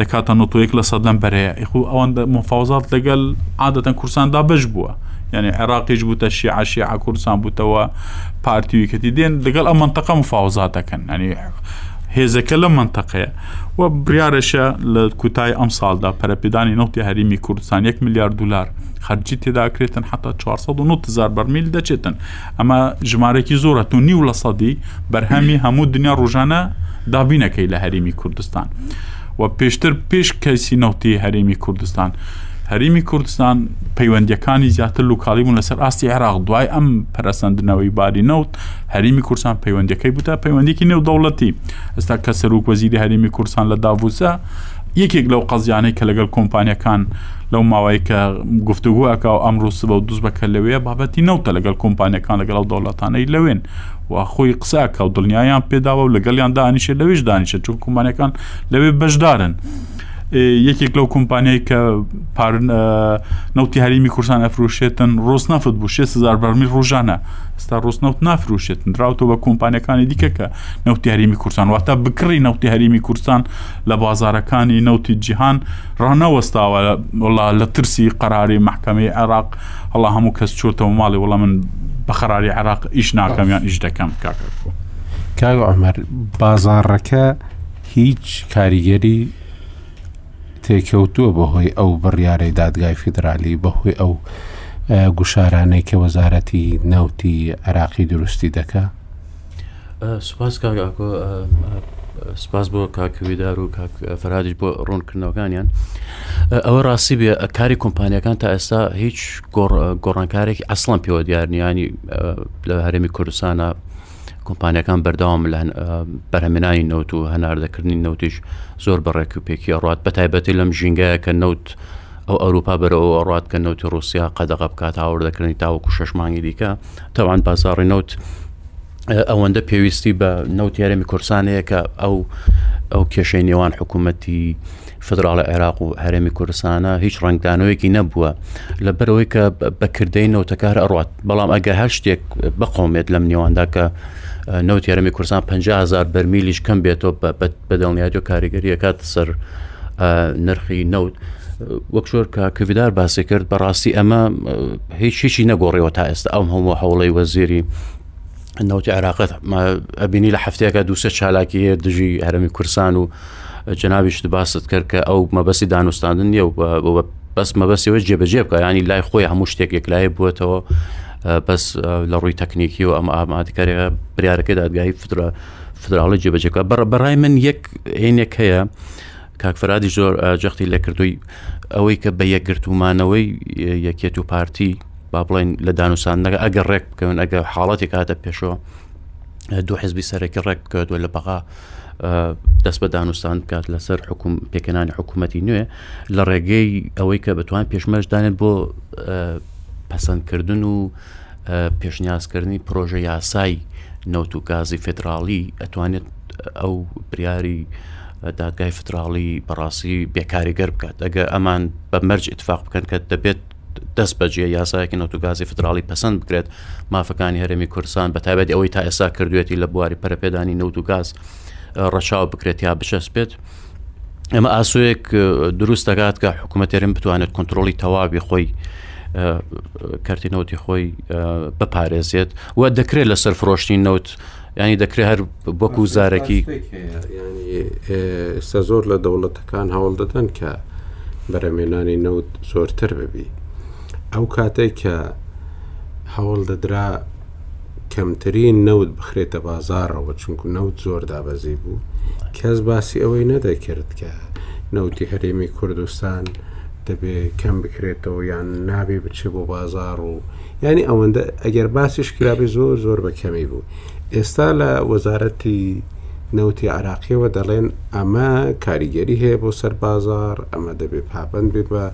دەکاتە نۆتە یەک لە سەد لەم بەرەیە ئیخ و ئەوان بە مفاوزات لەگەل عادەتەن کوردستان دابەش بووە یعنی عێراقیش بووتە شیعە شیعە کوردستان بووتەوە پارتی و یەکەتی دێن لەگەڵ ئەم منطقە مفاوزات دەکەن ئەنی هێزەکە لە منطقەیە و بریارەشە لە کوتای ئەم ساڵدا پەرەپێدانی نەوتی هەرمی کوردستان 1 میلیارد دلار خەرجی تێداکرێتن حتا 490 هزار بەرمیل دەچێتن ئەمە ژمارەێکی زۆرە تۆ نیو لە سەدی بەرهەمی هەموو دنیا ڕژانە دابینەکەی لە هەرمی کوردستان و پێشتر پێش کەسی نەوتی هەرمی کوردستان هەرمی کوردستان پەیوەندەکانی زیاتر لوکالی بوون لەسەر ئاستی عێراق دوای ئەم پەرسەندنەوەی باری نەوت هەرمی کورسان پەیوەندەکەی بووە پەیوەندێکی نێودەوڵەتی ئستا کە سەرروک وەزیری هەرمی کورسان لە داڤوسە یەکێک لەو قەزیانەی کە لەگەڵ کۆمپانیەکان لەو ماوەی کە گفتوگو ئەکا و ئەمڕوو سبە و دوست بەکە لەوەیە بابەتی نەوتە لەگەڵ کۆمپانیەکان لەگەڵ ئەو دەوڵاتانەی لەوێن و خۆی قساکە و دڵنیایان پێداوە و لەگەڵیان دانیشە لەوێش دانیشە چون کۆمپانیەکان لەوێ بەشدارن. یەکێک لەو کۆمپانیای کە نەوتی هەرمی کوردستان ئەفروشێتن ڕۆس نەفت بوو 6هزار بەرمی ڕژانە ستا ڕۆس نەوت نافروشێتن دراوتەوە بە کۆمپانیەکانی دیکە کە نەوتی هەرمی کوردستان واتە بکڕی نەوتی هەرمی کوردستان لە بازارەکانی نەوتی جیهان ڕانەوەستاوە وڵا لە ترسی قەراری محکەمەی عێراق هەڵا هەموو کەس چۆتەوە ماڵی وڵە من بە خەراری عێراق ئیش ناکەم یان ئیش دەکەم کاکە کاگە ئەمەر بازارڕەکە هیچ کاریگەری تێکەوتووە بەهۆی ئەو بڕیارەی دادگای فیدرالی بەهۆی ئەو گوشارانەی کە وەزارەتی نەوتی عراقی دروستی دەکە سوپاس کاک ئاکۆ سپاس بۆ کاکوێدار و کاک فەرادیش بۆ ڕوونکردنەوەکانیان ئەوە ڕاستی بێ کاری کۆمپانیەکان تا ئێستا هیچ گۆڕانکارێکی ئەسڵان پێوە دیارنیانی لە هەرێمی کوردستانە کۆمپانیەکان بەرداوام لە بەرهەمێنانی نەوت و هەناردەکردنی نەوتیش زۆر بەڕێک و پێکی ئەڕات بە تایبەتی لەم ژینگایە کە نەوت ئەو ئەوروپا بەرەوە ئەڕات کە نەوتی رووسیا قەدەغە بکات هاوردەکردنی تاوەکو شەش مانگی دیکە تاوان بازاڕی نەوت ئەوەندە پێویستی بە نەوت یارەمی کورسانەیە کە ئەو ئەو کێشەی نێوان حکوومەتی فدراڵە عێراق و هەرێمی کوردستانە هیچ ڕنگدانەوەیەکی نەبووە لە بەرەوەی کە بەکردەی نەوتەکار ئەڕات بەڵام ئەگە هەر شتێک بقومێت لەم نێواندا کە نەوت یارەمی کورسان 500هزار بەرمیلیش کەم بێتەوە بە دڵنیاتی و کاریگەریەکات سەر نرخی نەوت وەکشۆر کە کردار باسی کرد بەڕاستی ئەمە هیچ هیچی نەگۆڕیەوە تا ئێستا ئەم هەموو هەوڵی وەزیری نەوتی عێراقەت ئەبینی لە هەفتەیەەکە دووسێ چالاکی هەیە دژی هەرمی کورسان و جناویشت باست کرد کە ئەو مەبەستی دانوستاندن نیە و بەس مەبەستەوە جێبەجێ بکە ینی لای خۆی هەموو شتێک یەکلایە بووەتەوە بەس لە ڕووی تەکنیکی و ئەمە ئامادەکارێ بریارەکە دادگای فترە فدراڵی جێبەجێکە بەڕ بەڕای من یەک عینێک هەیە کاک فەرادی زۆر جەختی لێ کردووی ئەوەی کە بە یەکگرتومانەوەی یەکێت و پارتی با بڵێن لە دانوساندنەکە ئەگەر ڕێک بکەون ئەگە حاڵەتی کاتە پێشەوە دوو حزبی سەرەکی ڕێک بکەوە لە بەغا دەست بە دانوستان بکات لەسەر حکوم پێکەنانی حکوومەتتی نوێ لە ڕێگەی ئەوەی کە بتوان پێشمەشدانێت بۆ پەسەندکردن و پێشنیازکردنی پرۆژە یاسای نەوت و گازی فدراڵی ئەتوانێت ئەو بریاری دادگای فتراڵی بەڕاستی بێکاریگەر بکات ئەگە ئەمان بە مەرج اتفاق بکەن کە دەبێت دەست بەجێ یاسایەکی نەوتوگازی فتراڵی پەسەند بکرێت مافەکانی هەرێمی کوردستان بە تابێت ئەوەی تا ئێستا کردوێتی لە بواری پەرپێدانی نەوت و گاز ڕەچاو بکرێت یا بچەس بێت ئەمە ئاسوەیەک دروست دەکات کە حکوومەتێرم بتوانێت کۆنتترۆلی تەواوی خۆی کەرتی نەوتی خۆی بپارێزێت و دەکرێت لەسەر فرۆشتنی نەوت یانی دەکرێت هەر بەکو زارەکی ئێستا زۆر لە دەوڵەتەکان هەوڵ دەدەن کە بەرەمێنانی نەوت زۆرتر ببی ئەو کاتێک کە هەوڵ دەدرا کەمترین نەوت بخرێتە بازارەوە چونکو نەوت زۆر دابەزی بوو کەس باسی ئەوەی نەدەکرد کە نەوتی هەرێمی کوردستان دەبێ کەم بکرێتەوە یان نابێ بچێ بۆ بازار و یانی ئەوەندە ئەگەر باسیش کرابێ زۆر زۆر بە کەمی بوو ئێستا لە وەزارەتی نەوتی عراقیەوە دەڵێن ئەمە کاریگەری هەیە بۆ سەر بازار ئەمە دەبێ پابند بێ بە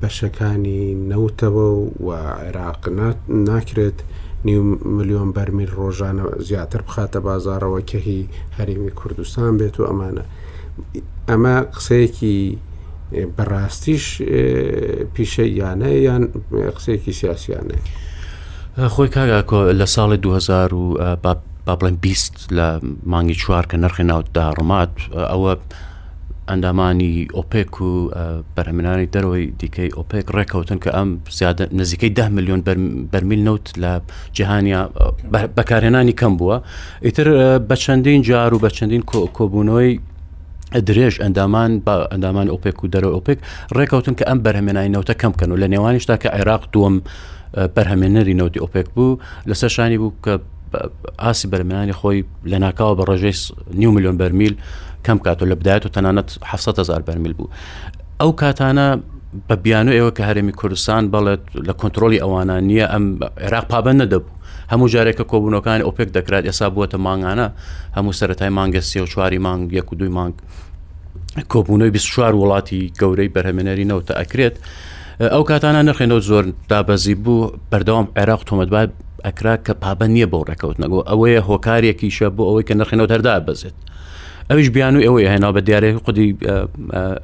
بەشەکانی نەوتەوە و عێراق ناکرێت نیو ملیۆن بەرمیل ڕۆژانە زیاتر بخاتە بازارەوە کە هی هەرێمی کوردستان بێت و ئەمانە ئەمە قسەیەکی بەڕاستیش پیشەییانە یان قسەیەکی سیاسیانە خۆی کاگاکۆ لە ساڵی 2000 و با بڵێن بیست لە مانگی چوار کە نرخی ناوت داڕمات ئەوە ئەندامانی ئۆپێک و بەرهمنانی دەرەوەی دیکەی ئۆپێک ڕێککەوتن کە ئەم زیادە نزیکەی ده میلیۆن بەرمیل نەوت لە جیهانیا بەکارهێنانی کەم بووە ئیتر بە چەندین جار و بە چەندین کۆبوونەوەی درێژ ئەندامان بە ئەندامان ئۆپێک و دەرە ئۆپێک ڕێککەوتن کە ئەم بەرهمێنانی نەوتە کەم بکەن و لە نێوانیشتا کە عێراق دووەم بەرهەمێنەری نەوتی ئۆپێک بوو لەسەر شانی بوو کە ئاسی بەرمانی خۆی لە ناکاوە بە ڕژەی نیو میلیۆن بەرمیل کەم کات و لە بدایەت و تەنانەت 700هزار بەرمیل بوو ئەو کاتانە بە بیانو ئێوە کە هەرێمی کوردستان بەڵێت لە کۆنتترۆلی ئەوانە نییە ئەم عێراق پابند نەدەبوو هەموو جارێک کە کۆبوونەوەکانی ئۆپێک دەکرات، ئێستا بووەتە مانگانە، هەموو سەرەتای مانگە سێ و چواری مانگ یەک و دووی مانگ کۆبوونەوەی 24 وڵاتی گەورەی بەرهەمێنەری نەوتە ئەکرێت. ئەو کاتانە نرخی نەوت زۆر دابەزی بوو، بەردەوام عێراق تۆمەتبار ئەکرا کە پابەند نییە بەو ڕێککەوتنەگە و ئەوەیە هۆکارێکیشە بۆ ئەوەی کە نرخی نەوت هەر دابەزێت. ئەویش بیانوی ئەوەی هێنا بە دیارێ خودی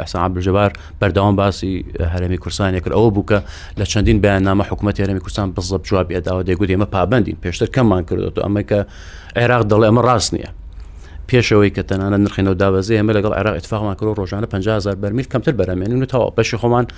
ئەسان عبدجبار بەردەوام باسی هەرمی کورسانی کرد ئەوە بووکە لە چەندین بەیاننامە حکوومەت هەرمی کوردستان بزەب جواب ئەداوە دەگوت ئێمە پابندین پێشتر کەمان کردێت و ئەمە کە عێراق دەڵێ ئەمە ڕاست نییە پێشەوەی کە تەنانە نرخینەوە دابەزی ئەمە لەگەڵ عێراق اتفاقمان کرد ڕۆژانە 500هزار بەرمیل کەمتر بەرەمێنین و تەوا بەشی خۆمان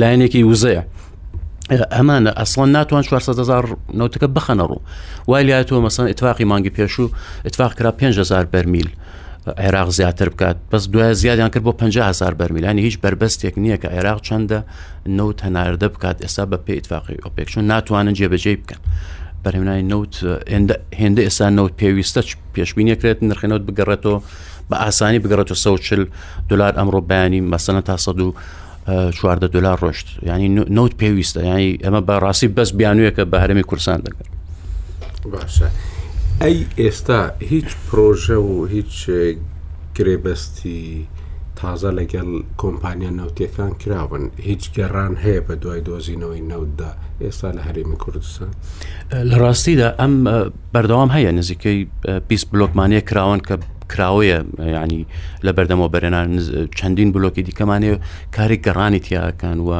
لایەنێکی وزەیە ئەمانە ئەسڵان ناتوان 400هزار نوتەکە بخەنە ڕوو وای لاتوە مەسەن اتفاقی مانگی پێشوو اتفاق کرا 5هزار بەرمیل عێراق زیاتر بکات بەس دوای زیادیان کرد بۆ 500هزار بەرمیلانی هیچ بربەستێک نییە کە عێراق چەندە نەوت هەناردە بکات ئێستا بە پێ اتفاقی ئۆپێک چون ناتوانن جێبەجێ بکەن بەرهێنانی نەوت هێندە ئێستا نەوت پێویستە پێشببینەکرێت نرخێنەوت بگەڕێتەوە بە ئاسانی بگەڕێتەوە 140 دلار ئەمڕۆ بەیانی مەسەنە تا 1940 دلار ڕۆشت ینی نوت پێویستە ینی ئەمە بە ڕاستی بەس بیانویەکە بە هەرمی کورسان دەکەن باشە ئەی ئێستا هیچ پرۆژە و هیچ گرێبەستی تازە لەگەڵ کۆمپانیا نەوتەکان کراون هیچ گەڕان هەیە بە دوای دۆزینەوەی نەوتدا ئێستا لە هەرێمی کوردستان لە ڕاستیدا ئەم بەردەوام هەیە نزیکەی بیست بلۆکمانەیە کراوەن کە کراوەیە ینی لە بەردەمەوە بەرێنان چەندین بلۆکی دیکەمانێ کاری گەڕانی تیاکان و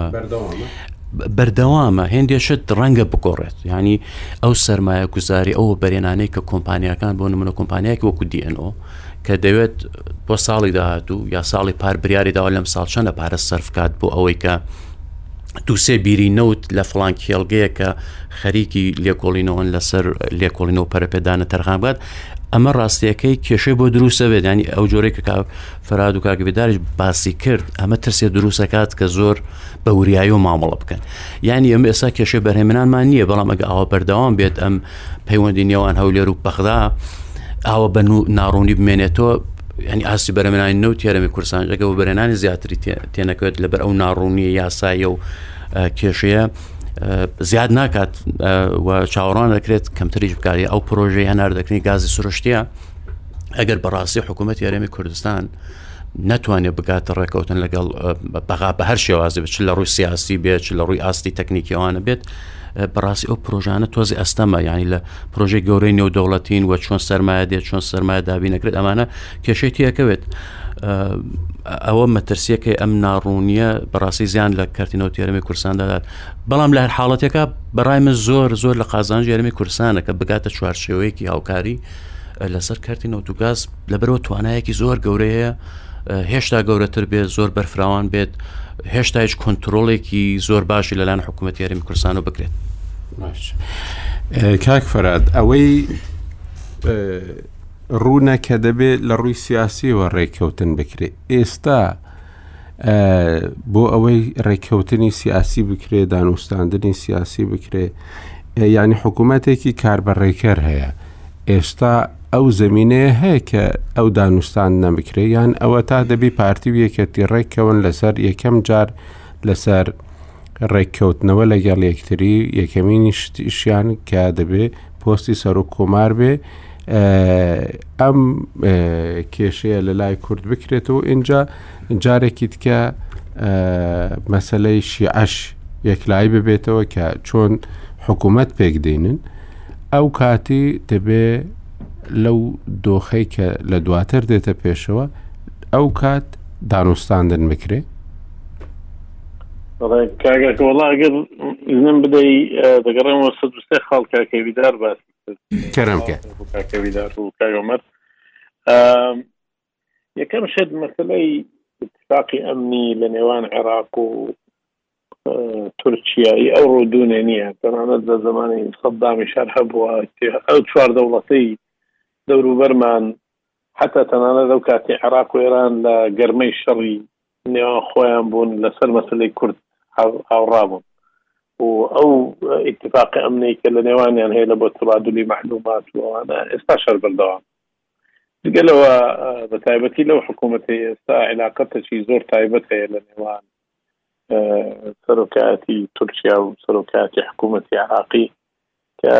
بەردەوامە هێندێشت ڕەنگە بگۆڕێت ینی ئەو سرمایە گوزاری ئەو بەرێنانەی کە کۆمپانیەکان بۆ نمونە کۆمپانیایکی وەکو دیNO کە دەوێت بۆ ساڵی داهاتوو یا ساڵی پار بریاری داوا لەم ساڵ چەندە پارە سەرفکات بۆ ئەوەی کە دووسێ بیری نەوت لە فلان کێڵگەیە کە خەریکی لێکۆڵینەوەن لەسەر لێکۆڵینەوە پەرەپێدانە تەرخانبات ئەمە ڕاستیەکەی کێشەی بۆ دروستە بێت ینی ئەو جۆرەی کە فراد و کاگبداریش باسی کرد ئەمە ترسێ دروستەکات کە زۆر بە وریایی و مامەڵە بکەن یعنی ئەم ئێستا کێشە بەرهێمنانمان نییە بەڵام ئەگە ئاوا بەردەوام بێت ئەم پەیوەندی نێوان هەولێر و پەخدا ئاوە بە ناڕوونی بمێنێتەوە ینی ئاستی بەرەمێنانی نەو تێرەمی کورسان ئەگە بە بەرێنانی زیاتری تێنەکەوێت لەبەر ئەو ناڕوونیە یاسایە و کێشەیە زیاد ناکات و چاوەڕوان دەکرێت کەمتریش بکاری ئەو پرۆژەی هەنار دەکرین گازی سروشتیە ئەگەر بەڕاستی حکوومەت یارێمی کوردستان ناتوانێت بگاتە ڕێکەوتن لەگەڵ بەغا بە هەر شێوازی بچ لە ڕووی سیاسی بێت لە ڕووی ئاستی تەکنیکیوانە بێت بەڕاستی ئەو پرۆژانە تۆزی ئەستەمە ینی لە پرۆژێک گەورەی نێودەوڵەتین و چۆن سەرمایە دێت چۆن سەرمایە دابی نەکرێت ئەمانە کێشەی تیەکەوێت ئەوە مەترسیەکەی ئەم ناڕوونیە بەڕاستی زیان لە کەرتینەوە تێرەمی کورسان دەدات بەڵام لە هەر حاڵەتەکە بەڕای من زۆر زۆر لە قازان ژێرمی کورسانەکە بگاتە چوارچێوەیەکی هاوکاری لەسەر کەرتی نەوتوگاز لەبەرەوە توانایەکی زۆر گەورەیە هێشتا گەورەتر بێت زۆر بەرفراوان بێت هێشتا هیچ کۆنتترۆلێکی زۆر باشی لەلاەن حکوومەت یاریمی کوردستانە بکرێت کاک فەرات ئەوەی ڕوونە کە دەبێت لە ڕووی سیاسیەوە ڕێککەوتن بکرێت ئێستا بۆ ئەوەی ڕێککەوتنی سیاسی بکرێ دانوستاندنی سیاسی بکرێ یعنی حکوومەتێکی کار بە ڕێکەر هەیە ئێستا ئەو زمینەیە هەیە کە ئەو دانوستان نەمکرێ یان ئەوە تا دەبی پارتی و یەکەتی ڕێککەون لەسەر یەکەم جار لەسەر ڕێککەوتنەوە لەگەڵ یەکتری یەکەمینی شتیشیان کە دەبێ پۆستی سەرۆک کۆمار بێ ئەم کێشەیە لە لای کورد بکرێتەوە ئینجا جارێکی تکە مەسلەی شیعش یەکلایی ببێتەوە کە چۆن حکوومەت پێک دێنن ئەو کاتی دەبێ لەو دۆخەی کە لە دواتر دێتە پێشەوە ئەو کات دانوستاندن بکرێت کاگاکە وڵا گەر نم بدەی دەگەڕێمەوە سە دوستێ خاڵ کاکەویدار باس کەرم کە کاکەویدار و کاگەمەر یەکەم شت مەسلەی اتفاقی ئەمنی لە نێوان عێراق و تورکیایی ئەو ڕوودونێ نییە تەنانەت لە زمانی سەددامی شار هەبووە ئەو چوار دەوڵەتەی دەوروبەرمان حتا تەنانەت ئەو کاتی عێراق و ئێران لە گەرمەی شەڕی نێوان خۆیان بوون لەسەر مەسەلەی کورد هاوڕابوون و ئەو ئیتفاقی ئەمنەی کە لە نێوانیان هەیە لە بۆ تبادلی مەحلومات و ئەوانە ئێستا شەر بەردەوام جگەلەوە بە تایبەتی لەو حکوومەتی ئێستا علااقەتەکی زۆر تایبەت هەیە لە نێوان سەرۆکایەتی تورکیا و سەرۆکایەتی حکوومەتی عراقی کە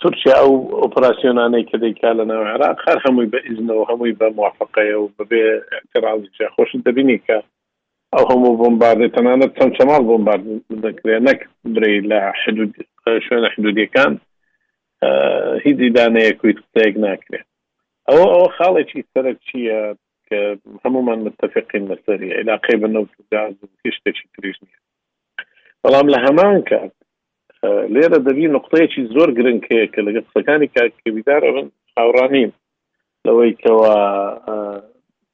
تورکیا ئەو ئۆپراسیۆنانەی کە دەیکا لە ناو عێراق هەر هەمووی بە ئیزنەوە هەمووی بە موافقەیە و بەبێ اعتراضی خۆشت دەبینی کە ئەو هەموو بۆمباردەی تەنانەت چەمچەماڵ بۆمبارد دەکرێت نەک برەی لە حدود شوێنە حدودیەکان هیچ ئیدانەیەک و قسەیەک ناکرێت ئەوە ئەوە خاڵێکی سەرەکیە کە هەمومان متفقین لەسەری علاقەی بە نەوت و گاز و هیچ شتێکی تریش نییە بەڵام لە هەمان کات لێرە دەبی نقطەیەکی زۆر گرنگ هەیە کە لەگە قسەکانی کاکەویدار ئەمن هاوڕانین لەوەی کەەوە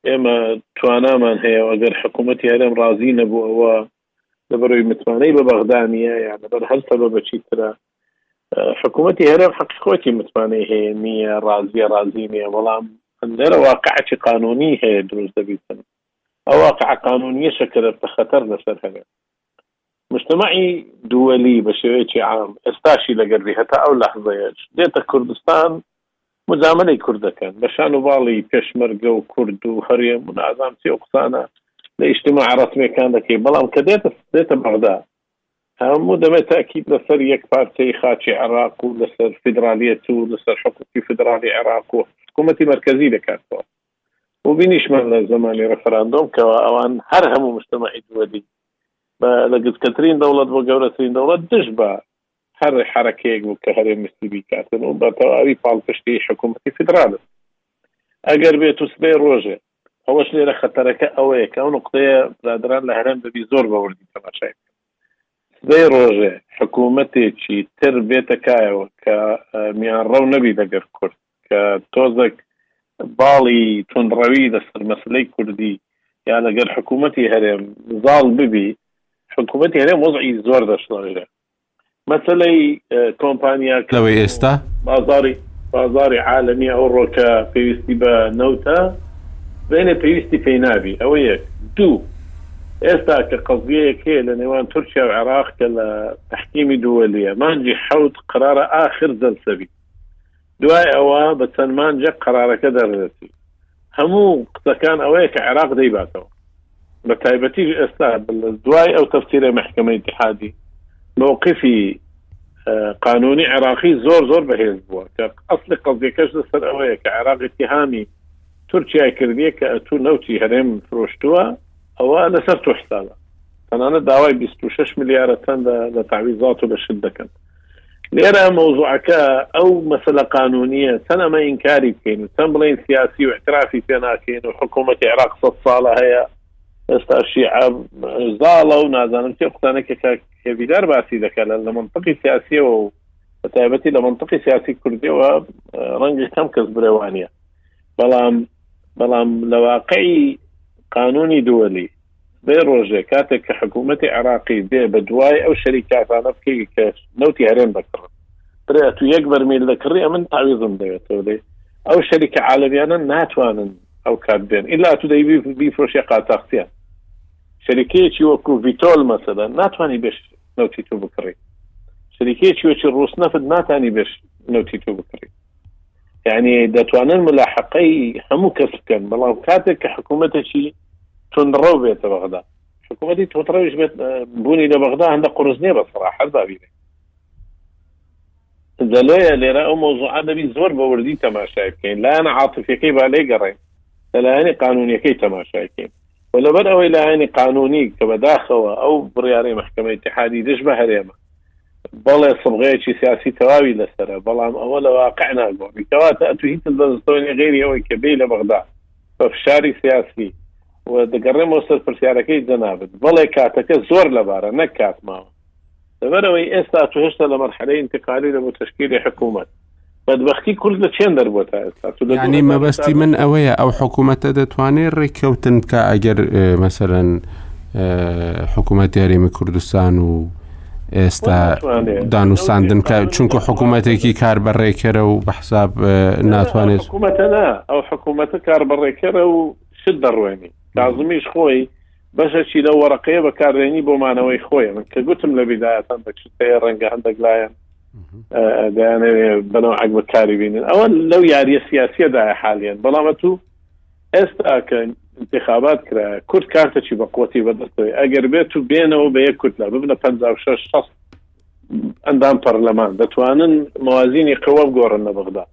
ئێمە توانامان هەیە ئەگەر حکوومەتی هەرێم ڕازی نەبوو ئەوە لەبەرەوەی متمانەی بە بەغدانە یا لەبەر هەر سەبە بەچی ترە حکوومەتی هەرێم حەقی خۆتی متمانەی هەیە نییە ڕازیە ڕازی نییە بەڵام هەندێرە واقعی قانونی هەیە دروست دەبیتن ئە واقع قانونیە شەکرە پە خەتەر لە سەر هەرێم مجتمعی دوەلی بە شێوەیەکی عام ئێستاشی لە گەر بی هەتا ئەو لەحزەیەش دێتە کوردستان مجامەلەی کورد دەکەن بە شان و باڵی پێشمەرگە و کورد و هەرێم و نازام چی ئەو قسانە لە ئیجتماع رەسمیەکان دەکەی بەڵام کە دێتە دێتە بەغدا هەموو دەبێت تاکید لەسەر یەک پارچەی خاچی عێراق و لەسەر فیدرالیەت و لەسەر حکوکی فیدرالی عێراق و حکوومەتی مرکزی دەکاتەوە و بینیشمان لە زمانی ڕفراندۆم کەەوە ئەوان هەر هەموو مشتمەعی دووەدی بە لە گزکەترین دەوڵەت بۆ گەورەترین دەوڵەت دژ بە هەر حرەکەیەک بوو کە هەرێ مستی بیکاتن و بە تەواوی پاڵپشتی حکوومەتی فیدرالن ئەگەر بێت و سبەی ڕۆژێ ئەوەش لێرە خەتەرەکە ئەوەیە کە ئەو نقطەیە برادران لە هەرێم دەبی زۆر بەوردی تەماشای سبەی ڕۆژێ حکوومەتێکی تر بێتە کایەوە کە میان ڕەو نەبی دەگەر کورد کە تۆزەک باڵی توندڕەوی لەسەر مەسەلەی کوردی یا لەگەر حکوومەتی هەرێم زاڵ ببی، حکوومەتی هەرێم وەزعی زۆر دەشڵەژێ. مەسەلەی کۆمپانیاکان لەوەی و ئێستا. بازاڕی بازاڕی عالەمی ئەوڕۆ کە پێویستی بە نەوتە، بێنێ پێویستی پێی نابی. ئەوە یەک. دوو، ئێستا کە قەزیەیەک هەیە لە نێوان تورکیا و عێراق کە لە تەحکیمی دووەلییە، مانگی حەوت قەرارە ئاخر جەلسە بی. دوای ئەوە بە چەند مانگێک قەرارەکە دەردەچی. هەموو قسەکان ئەوەیە کە عێراق دەیباتەوە. بە تایبەتیش ئێستا دوای ئەو تەفسیرەی مەحکەمەی ئیتیحادی، مەوقفی قانوونی عێراقی زۆر زۆر بەهێز بووە کە ئەسڵی قەزیەکەش لەسەر ئەوەیە کە عێراق ئیتیهامی تورکیای کردیە کە ئەتوو نەوتی هەرێم فرۆشتووە ئەوە لەسەر تۆ حسابە. تەنانەت داوای بیست و شەش ملیارە چەندە لە تەعویزات و لە شت دەکەن. لێرە مەوزوعەکە ئەو مەسەلە قانونیە چەند ئەمە ئینکاری بکەین و چەند بڵین سیاسی و اعترافی پێ ناکەین و حکوومەتی عراق سە ساڵە هەیە ئێستا شیعە زاڵە و نازانم چێ قوتانێکە کە کێبیدار باسی دەکە لە لە منطقی سیاسیەوە و بە تایبەتی لە منطقی سیاسی کوردیەوە ڕەنگی کەم کەس برێوانە بەڵام بەڵام لە واقعی قانونی دووەلی سبەی ڕۆژێ کاتێک کە حکوومەتی عێراقی بێ بە دوای ئەو شەریکاتانە بکەی کە نەوتی هەرێم دەکڕن برێت و یەک بەرمیل دەکڕی ئەمن تاویزم دەوێتەوە دەی ئەو شەریکە عالمیانە ناتوانن ئەو کات بێن ئیلا تو دەی بیفرۆشی قاتاقسیە شەریکەیەکی وەکو ڤیتۆل مەسەدا ناتوانانی بێش نەوتی تو بکڕی شەریکەیەکی وەکی ڕوس نەفت ناتانی بێش نەوتی تو بکڕی یعنی دەتوانن ملاحقەی هەموو کەس بکەن بەڵام کاتێک کە حکوومەتێکی تونڕەو بێتە بەغدا حکوومەتی تۆتڕەویش بێت بوونی لە بەغدا هەندە قرس نیە بە سرا هەر دابینێت دەلۆیە لێرە ئەو مۆزوعا دەبی زۆر بە وردی تەماشای بکەین لایەنە عاتفەکەی با لێ گەڕێن لە لایەنی قانونیەکەی تەماشایکەین و لەبەر ئەوەی لایەنی قانونی کە بەداخەوە ئەو بڕیارەی محکمە اتحادی دژ بە هەرێمە بەڵێ سبغەیەکی سیاسی تەواوی لەسەرە بەڵام ئەوە لە واقع ناگۆڕی کەواتە ئەتو هیچت بەدەستەوە نیە غەیری ئەوەی کە بێی لە بەغدا بە فشاری سیاسی و دەگەڕێمەوە سەر پرسیارەکەی جەنابت بەڵێ کاتەکە زۆر لەبارە نەک کات ماوە لەبەرەوەی ئێستا تو هێشتا لە مەرحەلەی ئینتقالی دەبوو تشکیلی حکوومەت بەدبختی کورد لە چێن دەربووە تا ئێستاانی مەبەستی من ئەوەیە ئەو حکوومەتە دەتوانێت ڕێککەوتن بکە ئەگەر مەسەرەن حکوومەت یاریمی کوردستان و ئێستا دانوستاندن کە چونکە حکوومەتێکی کار بەڕێکەرە و بە حساب ناتوانێت حکوومەتەنا ئەو حکوومەتە کار بەڕێکەرە و شت دەڕوێنی کازمیش خۆی بەشەکی لە وەرەقەیە بەکارێنی بۆ مانەوەی خۆی من کە گوتم لە بیداەتان دەکشتەیە ڕەنگە هەندێک لایەن دەیانەوێ بەنەوە عەگبە کاری بینن ئەوە لەو یاریە سیاسیەدا حالیان بەڵامە تو ئێستا کە انتخابات کرا کورد کارتەچی بە قوتی بەدەستەوەی ئەگەر بێت و بێنەوە بە یەک کورد لە ببنە 56 ئەندام پەرلەمان دەتوانن موازینی قوە گۆڕن لە بەغدا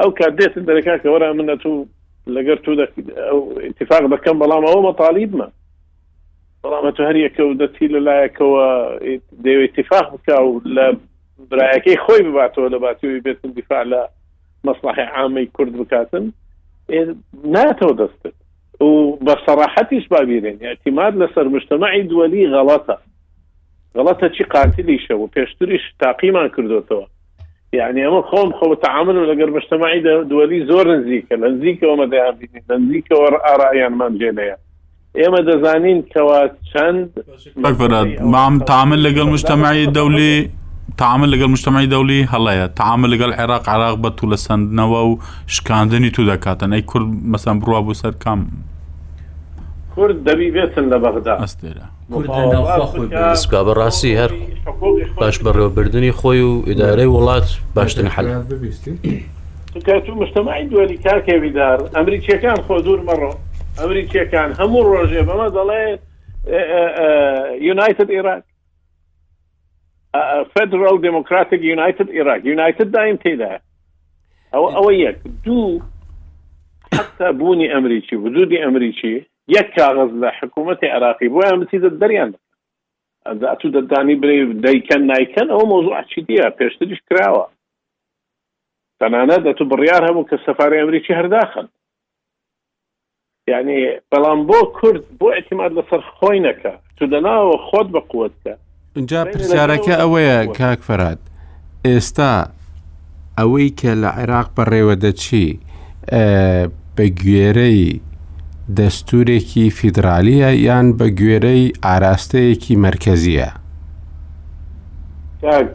ئەو کات دێت دەرەکە کە وەرا منە تو لەگەر تو اتفاق دەکەم بەڵام ئەوە مەطالیبمە بەڵام ئەتو هەر یەکە و دەچی لە لایەکەوە دەیەوێت اتفاق بکا و لە برایەکەی خۆی بباتەوە لە باتیەوەی بێتن دیفاع لە مەسلحی عامەی کورد بکاتن ناتەوە دەستت و بە سەراحەتیش بابیرێن اعتماد لەسەر مشتمەعی دووەلی غەڵەتە غەڵەتە چی قاتلیشە و پێشتریش تاقیمان کردوتەوە یعنی ئەمە خۆم خۆ تعامل لەگەر مشتمەعی دووەلی زۆر نزیکە لە نزیکەوە مەدەیان بینی نزیکەوە ئارایانمان جێنەیە ئێمە دەزانین کەوا چەند بەراد مام تامل لەگەڵ مشتمەعی دەولی تامل لەگەڵ مشتمەعی دەولی هەڵەیە تامل لەگەڵ عێراق عراق بە تو لە سندنەوە و شکاندنی تو دەکاتن ئەی کورد مەسەم بڕوا بۆ سەر کام کورد دەبی بێتن لە بەغدا ئەستێرە سکا بە ڕاستی هەر باش بەڕێوەبردننی خۆی و ئیدارەی وڵات باشترین حل. چونکە تو مجتمعی دولی کاکە ویدار ئەمریکیەکان خۆ دور مەڕۆ ئەمریکیەکان هەموو ڕۆژێ بەمە دەڵێ یونایتد ئیراق فدرال دموکراتیک یونایتد ئیراق یونایتد دایم تیدا ئەو ئەوە یەک دوو حتا بوونی ئەمریکی وجودی ئەمریکی یەک کاغز لە حکوومەتی عراقی بۆیان بچیدە دەریان ئەزاتو دەدانی برێ دەیکەن نیکەن ئەو مۆزوعچی دیە پێشتریش کراوە تەنانەت ئەتو بڕیار هەبوو کە سەفارەی ئەمریکی هەر داخەن یعنی بەڵام بۆ کورد بۆ اعتماد لەسەر خۆی نەکە تو دەناوە خۆت بە قوت کە اینجا پرسیارەکە ئەوەیە کاک فەراد ئێستا ئەوەی کە لە عێراق بەڕێوە دەچی بە گوێرەی دەستورێکی فیدراالیە یان بە گوێرەی ئاراستەیەکی مرکزیە کاک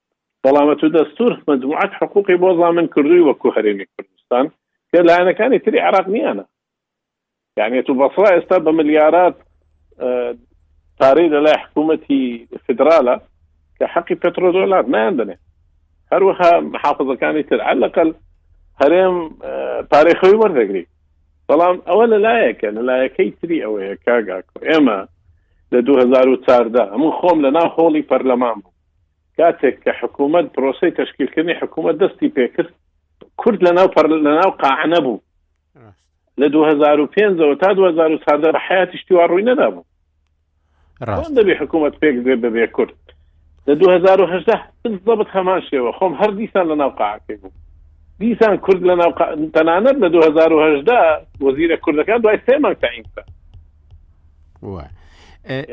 بەڵام تو دەستور مجموعەت حقوقی بۆ زامن کردوی وەکو هەرێمی کوردستان کە لایەنەکانی تری عراق نیانە یعنی تو بەسڕا ئێستا بە ملیارات پارەی لەلای حکوومەتی فدرالە کە حەقی پترۆدۆلار نایان دەنێ هەروەها محافظەکانی تر لەقل هەرێم پارەی خۆی وەردەگری بەڵام ئەوە لەلایەکە لەلایەکەی تری ئەوەیە کاگاکۆ ئێمە لە 2014 هەموو خۆم لە ناو هۆڵی پەرلەمان بوو کاتێک کە حکوومەت پرۆسی تشکیلکردنی حکوومەت دەستی پێکرد کورد لە ناو پەر لە ناو قاعەنە بوو لە 2005ەوە تا 2014 بە حیاتی شتیوا ڕووی نەدا بوو ڕاست دەبێ حکوومەت پێک بێ بەبێ کورد لە 2010 بزەبت هەمان شێوە خۆم هەر دیسان لە ناو قاعکێ بوو دیسان کورد لە ناو تەنانەت لە 2010 وەزیرە کوردەکان دوای سێمان تاینکە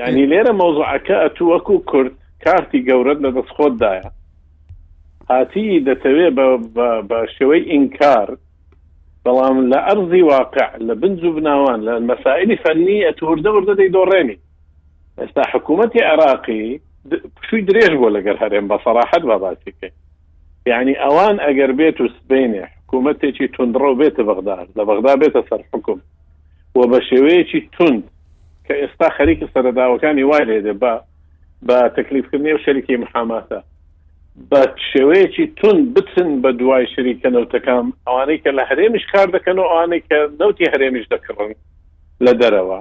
ینی لێرە مەوزعەکە ئەتو وەکو کورد کارتی گەورەت لە دەست خۆتدایە هاتی دەتەوێت بە شێوەی ئینکار بەڵام لە ئەرزی واقع لە بنج و بناوان لە مەسائلی فەنی ئەتوردە وردە دەی دۆڕێنی ئێستا حکوومەتی عێراقی پشووی درێژ بۆ لەگەر هەرێم بە سەراحەت باباتیکە یانی ئەوان ئەگەر بێت و سبەینێ حکوومەتێکی تونندڕەو بێتە بەغدا لە بەغدا بێتە سەر حکوم و بە شێوەیەکی تونند کە ئێستا خەریکە سەرەداوەکانی وای لێ دێ بە بە تەکلیفکردنی و شەریکی محاماتە بە شێوەیەکی تون بچن بە دوای شەریکە نەوتەکان ئەوانەی کە لە هەرێمیش کار دەکەن و ئەوانەی کە نەوتی هەرێمیش دەکڕن لە دەرەوە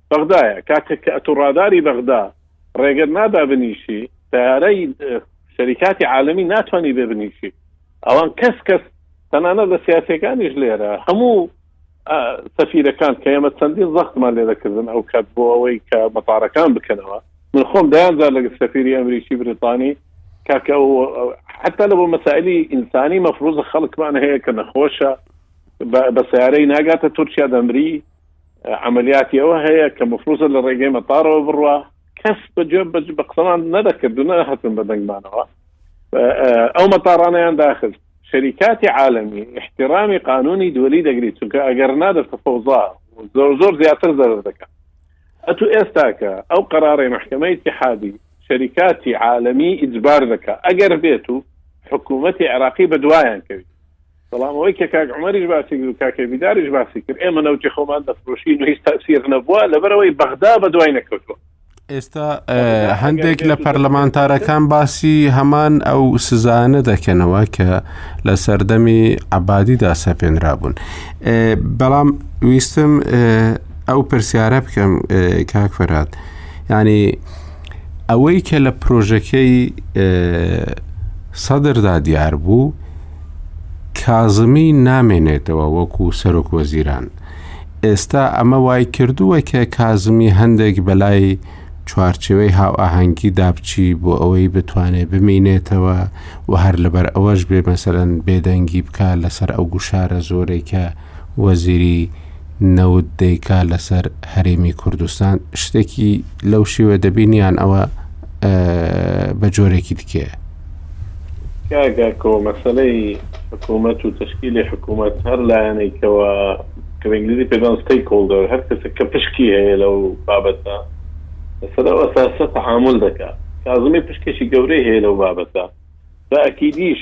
بەغدایە کاتێک کە ئەتو ڕاداری بەغدا ڕێگەت نادا بنیشی تارەی شەریکاتی عالمی ناتوانانی بێ بنیشی ئەوان کەس کەس تەنانە لە سیاسەکانیش لێرە هەموو سەفیرەکان کە ئێمە چەندین زەختمان لێ دەکردن ئەو کات بۆ ئەوەی کە مەتارەکان بکەنەوە من خۆم دەیانجار لەگە سەفیری ئەمریکی بریتانی کاکە حتا لە بۆ مەسائلی ئینسانی مەفروزە خەڵکمان هەیە کە نەخۆشە بە سیارەی ناگاتە تورکیا دەمری عملیاتی ئەوە هەیە کە مفروزە لە ڕێگەی مەتارەوە بڕوا کەس بەگوێ بە قسەمان نەدەکرد و نەهتن بە دەنگمانەوە ئەو مەتارانیان داخل شەریکاتی عالمی احترامی قانونی دووری دەگری چونکە ئەگەر نادەستە فەوزا زۆر زۆر زیاتر زەرر دەکەن ئەتو ئێستاکە ئەو قرارەی محکمەی اتحادی شەریکاتی عالمی ئیجبار دەکە ئەگەر بێت و حکوومەتی عراقی بەدوایان کەوی بەڵام ئەوەی کە کاک عومەریش باسی کرد و کاک ئێڤیداریش باسی کرد، ئێمە نەوتی خۆمان دەفرۆشین و هیچ تەئسیر نەبووە، لەبەرئەوەی بەغدا بەدوای نەکەوتووە. ئێستا هەندێک لە پەرلەمانتارەکان باسی هەمان ئەو سزایانە دەکەنەوە کە لە سەردەمی عەبادیدا سەپێنرابوون. بەڵام ویستم ئەو پرسیارە بکەم کاک فەرهاد. یعنی ئەوەی کە لە پرۆژەکەی سەدردا دیار بوو، کازمی نامێنێتەوە وەکو سەرۆک وەزیران ئێستا ئەمە وای کردووە کە کازمی هەندێک بەلای چوارچێوەی هاوئاهەنگی دابچی بۆ ئەوەی بتوانێت بمینێتەوە و هەر لەبەر ئەوەش بێ مەسەرەن بێدەنگی بکە لەسەر ئەو گوشارە زۆرەی کە وەزیری نەوت دەیکا لەسەر هەرێمی کوردستان شتێکی لەو شێوە دەبینیان ئەوە بە جۆرێکی دیکەیە کاگاکۆ مەسلەی حکوومەت و تشکیلی حکوومەت هەر لایەنێکەوە کە بەنگلیزی پێدان ستەی کۆڵدەر هەر کەسە کە پشکی هەیە لەو بابەتە لەسەر ئەو ئەساسە تەعامل دەکات کازمی پشکێکی گەورەی هەیە لەو بابەتە بە ئەکیدیش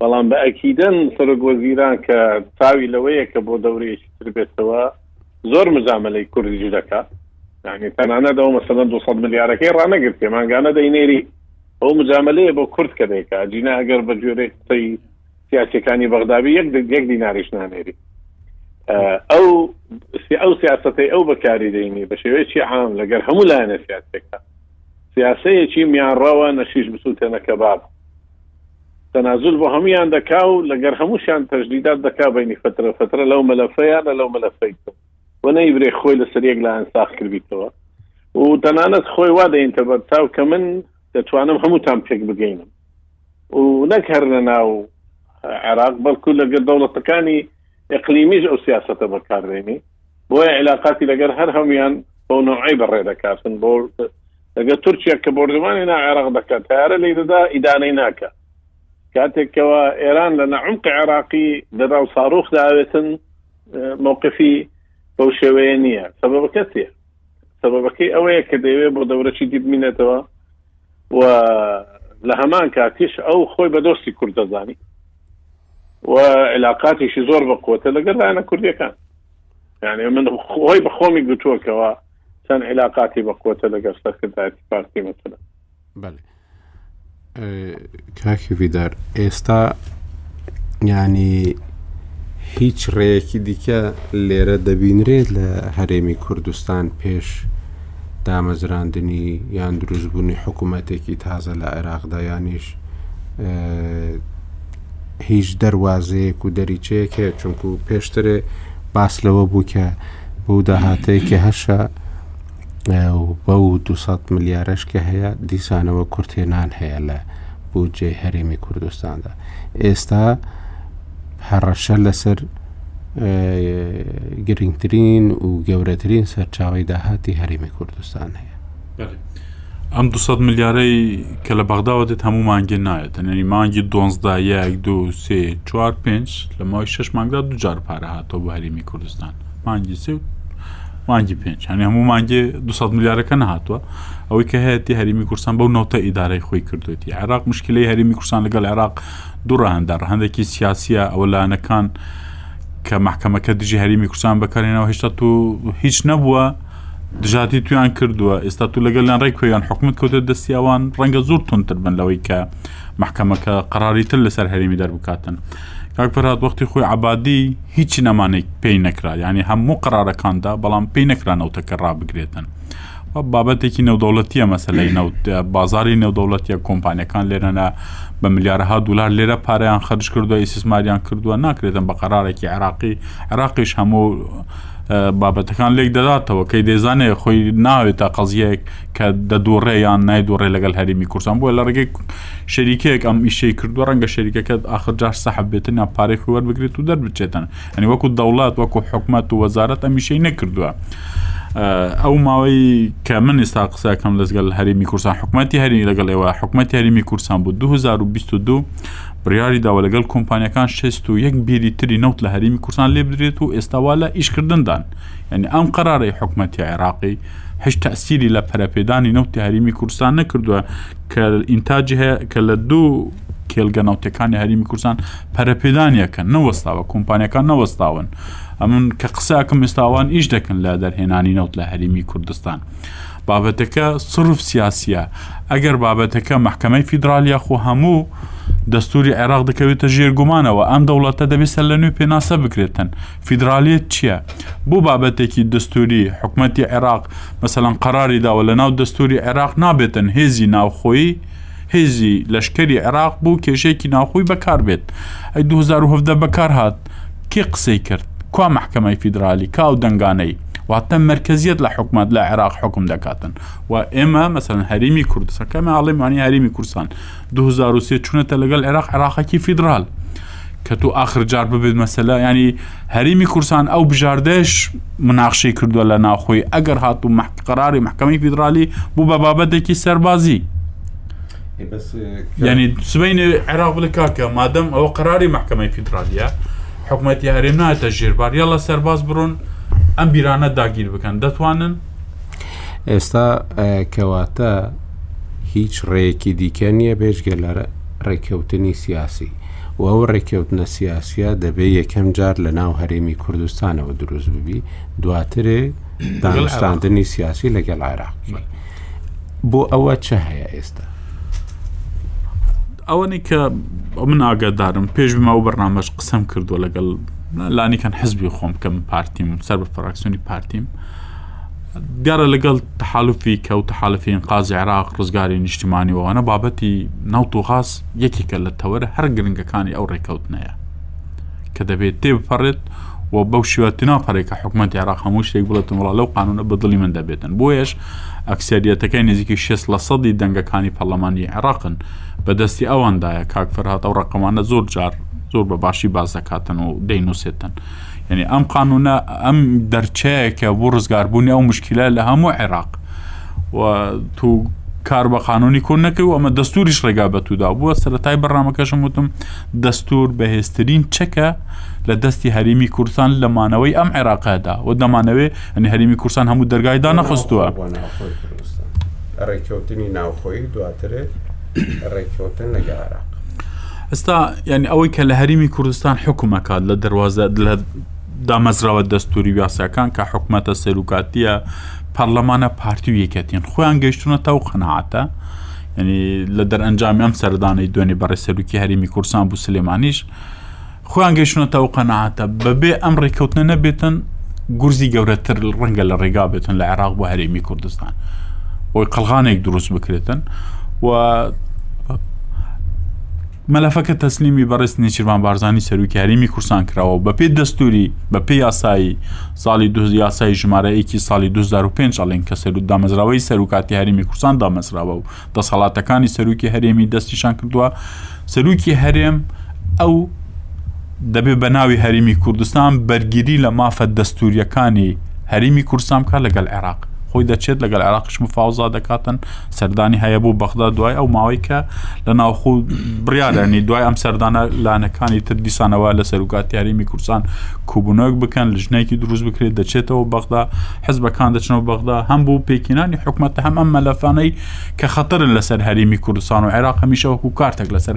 بەڵام بە ئەکیدن سەرۆک وەزیران کە چاوی لەوەیە کە بۆ دەورەیەکی تر بێتەوە زۆر مزامەلەی کوردیش دەکات یعنی تەنانە دەوە مەسەدەن 200 ملیارەکەی ڕانەگرت پێمانگانە دەینێری ئەو مجاملەیە بۆ کورد کە دەیکا جینا ئەگەر بە گوێرە قسەی سیاسەکانی بەغداوی یەک یەک دیناریش نانێری ئەو ئەو سیاستەی ئەو بەکاری دەینی بە شێوەیەکی عام لەگەر هەموو لایەنە سیاسەکە سیاسەیەکی میانڕەوە نەشیش بسووتێنە کەباب تەنازول بۆ هەموویان دەکا و لەگەر هەمووشیان تەژدیدات دەکا بەینی فەترە فەترە لەو مەلەفە یانە لەو مەلەفەی تر و نەیبرێ خۆی لەسەر یەک لایەن ساخ کردبیتەوە و تەنانەت خۆی وا دەینتە بەرچاو کە من دەتوانم هەمووتان پێک بگەینم و نەک هەر لە ناو عێراق بەڵکو لەگەر دەوڵەتەکانی ئەقلیمیش ئەو سیاستە بەکاربێنی بۆیە علااقاتی لەگەر هەر هەمویان بۆ نوعی بەڕێ دەکاتن بۆ ئەگەر تورکیا کە بۆردومان هێنا عێراق دەکات تارە لی دەدا ئیدانەی ناکە کاتێکەوە ئێران لە نەعمق عێراقی دەدا و ساڕوخ داوێتن مووقفی بەو شێوەیە نییە سەبەبەکە تێ سەبەبەکەی ئەوەیە کە دەیەوێ بۆ دەورەی دیبمینێتەوە و لە هەمان کاتیش ئەو خۆی بە دۆستی کورد دەزانی و علااقاتیشی زۆر بە قوتە لەگەر لایەنە کوردەکان یعنی من خۆی بە خۆمی گوتووەکەەوە چەند عیلاقاتی بە قوتە لەگەر سەرکردایەتی پارتی مەسەلە کاکی ڤیدار ئێستا ینی هیچ ڕێیەکی دیکە لێرە دەبینرێت لە هەرێمی کوردستان پێش دامەزراندنی یان دروستبوونی حکوومەتێکی تازە لە عێراقدا یانیش هیچ دەواازەیەک و دەریچەیەک هەیە چونکو پێشترێ باس لەوە بوو کە بەو داهاتەیە کە هەشە بەو 200 ملیارەش کە هەیە دیسانەوە کورتێنان هەیە لە بودجەی هەرێمی کوردستاندا ئێستا هەڕەشە لەسەر گرنگترین و گەورەترین سەرچاوی داهاتی هەرێمی کوردستان هەیە ئەم دو سەد ملیارەی کە لە بەغداوە دێت هەموو مانگێ نایە تەنەری مانگی دۆنزدا یاک دو سێ چوار پێنج لە ماوەی شش مانگدا دوجار پارە هاتەوە بە هەرێمی کوردستان مانگی سێ مانگی پێنج هەنی هەموو مانگێ دو سەد ملیارەکە نهاتوە ئەوەی کە هەیەی هەرمی کورسان بەو نەوتە ئیدارەی خۆی کردوێتی عراق مشکلی هەرمی کورسان لەگەڵ عراق دوڕهندە ڕهندێکی سیاسیە ئەوە لایەنەکان کە محکەمەکە دژی هەرمی کورسان بەکارێنەوە هێشتا تو هیچ نەبووە دژاتی تویان کردوە ئێستا تو لەگەلیان ڕێک پێوی یان حوکمت کەوتە دەستی ئەوان ڕەنگە زۆر تونتر بن لەوەی کە محکەمەکە قەراری تر لەسەر هەرێمی دەربکاتن کاک فەرهاد وەختی خۆی عەبادی هیچی نەمانێک پێی نەکرا یعنی هەموو قەرارەکاندا بەڵام پێی نەکرا نەوتەکە ڕابگرێتن بابەتێکی نێودەوڵەتیە مەسلەی نەوت بازاری نێودەوڵەتیە کۆمپانیەکان لێرەنا بە ملیارەها دلار لێرە پاریان خرج کردو ئیسیسماریان کردووە ناکرێتن بە قەرارێکی عراقی عراقیش هەموو بابەتەکان لێک دەداتەوە کەی دەزانێت خۆی ناوێتە قەزیەک کە دەدوڕێ یان نایدوڕێ لەگەل هەرمی کوردستان بووە لە ڕێگەی شەریکێک ئەم ئیشەی کردووە ڕەنگە شەریکەکەت ئاخر جار سەحب بێتن یا پارەی خۆی وەربگرێت و دەربچێتن ئەنی وەکو دەوڵات وەکو حکومەت و وەزارەت ئەمیشەی نەکردووە ئەو ماوەی کە من ئێستا قسەکەم لەگەل هەرمی کورسان حکوومەتتی هەرمی لەگەڵ ئێوە حکوومەتتی هەرمی کورسان بوو 2022 بڕیاری داوە لەگەڵ کۆمپانیاکان شەست و یەک بیری تری نەوت لە هەرێمی کوردستان لێبدرێت و ئێستا وا لە ئیشکردندان، یانی ئەم قەرارەی حکومەتی عێراقی هیچ تەئسیری لە پەرەپێدانی نەوتی هەرێمی کوردستان نەکردووە کە ئینتاجی هەیە کە لە دوو کێلگە نەوتیەکانی هەرێمی کوردستان پەرەپێدانیەکەن نەوەستاوە کۆمپانیەکان نەوەستاون ئەمن کە قساکەم ئێستاوان ئیش دەکەن لە دەرهێنانی نەوت لە هەرێمی کوردستان بابەتەکە سرف سیاسیە ئەگەر بابەتەکە مەحکەمەی فیدرالیە خۆ هەموو دەستوری عێراق دەکەوێتە ژێر گومانەوە ئەم دەوڵەتە دەبێت سەر لە نوێ پێناسە بکرێتن فیدرالیت چییە بۆ بابەتێکی دەستوری حکوومەتتی عێراق مەسەلەن قەراری داوە لە ناو دەستوری عێراق نابێتن هێزی ناوخۆی هێزی لەشکری عێراق بوو کێشێکی ناوخۆی بەکار بێت ئە 2010 بەکار هاات کێ قسەی کرد کوا محکمەی فیدرالی کاو دەنگانەی واتە مرکزیت لە حکومت لە عێراق حکم دەکاتن و ئێمە مەسەن هەرمی کوردستەکەمە ئاڵێمانی هەرمی کوردستان 2023 چونەتە لەگەل عێراق عێراقەکی فیدرال کە تو آخر جار ببێت مەسەلا ینی هەرمی کورسان ئەو بژاردەش مناخشەی کردووە لە ناوخۆی ئەگەر هاتو قراری محکمەی فیدرالی بوو بە بابەتێکی سەربازی یعنی سبەینێ عێراق بڵێ کاکە مادەم ئەوە قەراری محکمەی فیدراالیە حکوومەتتی هەرێم نایەتە ژێربار یاڵە سەرباز بڕۆن ئەم بیرانە داگیر بکەن دەتوانن ئێستا کەواتە هیچ ڕێیەکی دیکە نییە بێژگە لە ڕێککەوتنی سیاسی و ئەو ڕێککەوتنە سیاسە دەبێ یەکەم جار لە ناو هەرێمی کوردستانەوە دروست ببی دواترێ دانوستاندنی سیاسی لەگەڵ عێراق. بۆ ئەوە چ هەیە ئێستا ئەوەنی کە من ئاگادارم پێش بما و بەرنامەش قسەم کردو لەگەڵ لانیکەن حزبی خۆم بکەم پارتیم سەر بە فراکسیۆنی پارتیم دیارە لەگەڵ تحالفی کە و تحالفین قاز عێراق ڕزگاری نیشتمانی وانە بابەتی ناوت و غاز یەکێکە لە تەوەرە هەر گرنگەکانی ئەو ڕێکەوتنەیە کە دەبێت تێ بپەڕێت و بەو شێوەتنا پەڕێک کە حکوومەت عێراق هەموو شتێک بڵێتن وڵا لەو قانونە بە دڵی من دەبێتن بۆیش ئەکسریەتەکەی نزیکی 6 لە سەدی دەنگەکانی پەرلەمانی عێراقن بەدەستی ئەوەندایە کاک فەرهاات ئەو ڕقەمانە زۆر جار زۆر بە باشی باز دەکاتن و دەینوسێتن یعنی ئەم قانونە ئەم دەرچەیەکە بۆ ڕزگاربوونی ئەو مشکلە لە هەموو عێراق و تو کار بە قانونی کۆن نەکەی و ئەمە دەستوریش ڕێگا بە تودا بووە سەتای بەڕامەکەشم وتم دەستور بەهێزترین چەکە لە دەستی هەرێمی کوردستان لە مانەوەی ئەم عێراقەدا و دەمانەوێ ئەنی هەرێمی کوردستان هەموو دەرگای دانەخستووە ڕێککەوتنی ناوخۆی دواتر ڕێککەوتن لە عێراق ئستا ینی ئەوەی کە لە هەرمی کوردستان حکومەکات لە دەواازە لە دامەزراوە دەستوری یاساکان کە حکومەتە سەرکاتیە پەرلەمانە پارتی و یەکەتین خۆیان گەشتونە تاو قەنەعاتە یعنی لە دەرئەنجامی ئەم سەردانەی دوێنێ بەڕێ سەرروکی هەرمی کورسان بوو سلێمانیش خۆیان گەیشتونەتە ئەو قەنەعاتە بەبێ ئەم ڕێککەوتنە نەبێتن گورزی گەورەتر ڕەنگە لە ڕێگا بێتن لە عێراق بۆ هەرێمی کوردستان بۆی قەلغانێک دروست بکرێتن و مەلەفەکە تەسلیمی بەڕێز نێچیرڤان بارزانی سەروکی هەرێمی کورسان کراوەو بەپێ دەستوری بەپێ یاسایی ساڵی دو یاسای ژمارە ێکی ساڵی دو هەزار و پێنج ئەڵێن کە سەرو دامەزراوەی سەروکاتی هەرێمی کورسان دامەزراوە و دەسەڵاتەکانی سەروکی هەرێمی دەستنیشان کردوە سەروکی هەرێم ئەو دەبێت بە ناوی هەریمی کوردستان بەرگیری لە مافە دەستوریەکانی هەریمی کوردستان بکات لەگەل عێراق خۆی دەچێت لەگەل عێراقش مفاوزا دەکاتن سەردانی هەیە بۆ بەغدا دوای ئەو ماوەی کە لە ناوخۆ بڕیارانی دوای ئەم سەردانە لانەکانی تر دیسانەوە لە سەرکاتی هەریمی کوردستان کوبنەوەک بکەن لژنەیەکی دروست بکرێت دەچێتەوە بەغدا حزبەکان دەچنەوە بەغدا هەم بۆ پێکینانی حکوومەت هەم ئەم مەلەفانەی کە خەتەرن لەسەر هەریمی کوردستان و عێراق هەمیشەوەکو کارتێک لەسەر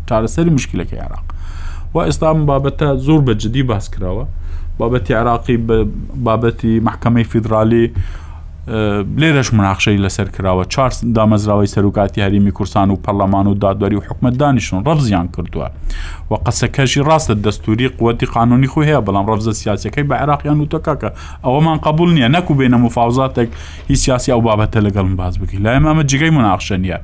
چارەسەری مشکلەکەی عێراق و ئێستا ئەم بابەتە زۆر بە جدی باس کراوە بابەتی عێراقی بابەتی محکمەی فیدراالی لێرەش مناخشەی لەسەر کراوە چارس دامەزراوەی سەرکاتی هەرمی کورسان و پەرلەمان و دادوەری و حکومت دانیشن ڕەفزیان کردووە و قسەکەشی ڕاستە دەستوری قوتی قانونی خۆ هەیە بەڵام ڕەفزە سیاسەکەی بە عێراقیان و تۆکاکە ئەوەمان قبول نییە نەکو بێنە مفاوزاتێک هی سیاسی ئەو بابەتە لەگەڵم باز بکە لای مامە جگەی مناخشە نیە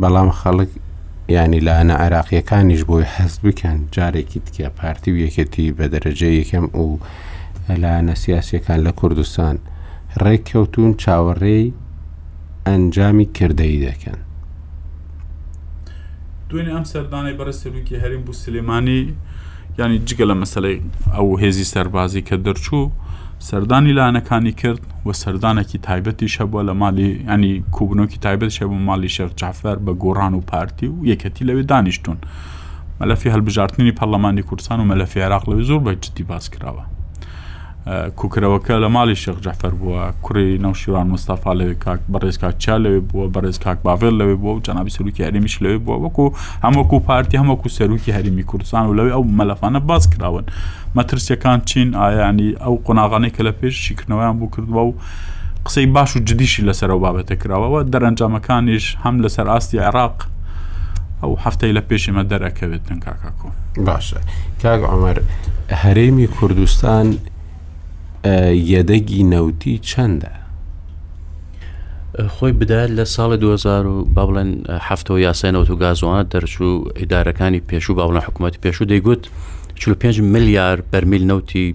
بەڵام خەڵک یانی لایەنە عێراقیەکانیش بۆی هەست بکەن جارێکی تکە پارتی و یەکێتی بە دەرەجە یەکەم و لایەنە سیاسەکان لە کوردستان ڕێککەوتون چاوەڕێی ئەنجامی کردەی دەکەن. دوێنێ ئەم سەردانەی بەڕێز سەرۆکی هەرێم بۆ سلێمانی، یانی جگە لە مەسلەی ئەو هێزی سەربازی کە دەرچوو سەردانی لایەنەکانی کرد و سەردانێکی تایبەتی شەبووە لە مالی ینی کوبنۆکی تایبەت شە بۆ مالی شێخ جعفر بە گۆڕان و پارتی و یەکەتی لەوێ دانیشتون مەلەفی هەلبژارتنی پەرلەمانی کوردستان و مەلەفی عێراق لەوێ زۆر بە جددی باس کراوە کوکرەوەکە لە ماڵی شێخ جەعفەر بووە کوڕی نەوشیروان مستەفا لەوێ کاک بەڕێز کاک چیا لەوێ بووە بەڕێز کاک باڤێل لەوێ بووە و جەنابی سەرۆکی هەرێمیش لەوێ بووە وەکو هەموەکو پارتی هەموەکو سەرۆکی هەرێمی کوردستان و لەوێ ئەو مەلەفانە باس کراون مەترسیەکان چین ئایانی ئەو قۆناغانەی کە لە پێش شیکردنەوەیان بوو کردووە و قسەی باش و جدیشی لەسەر ئەو بابەتە کراوەوە دەرەنجامەکانیش هەم لەسەر ئاستی عێراق ئەو هەفتەی لە پێشێمە دەرەکەوێتن کاکاکۆ باشە کاک ئەمەر هەرێمی کوردستان یەدەگی نەوتی چەندە خۆی بدات لە ساڵی 2000 و با بڵێن هەفتە و یاسای نەوت و گازوانە دەرچوو ئیدارەکانی پێشوو با بڵێن حکوومەت پێشوو دەیگوت 45 ملیار بەرمیل نەوتی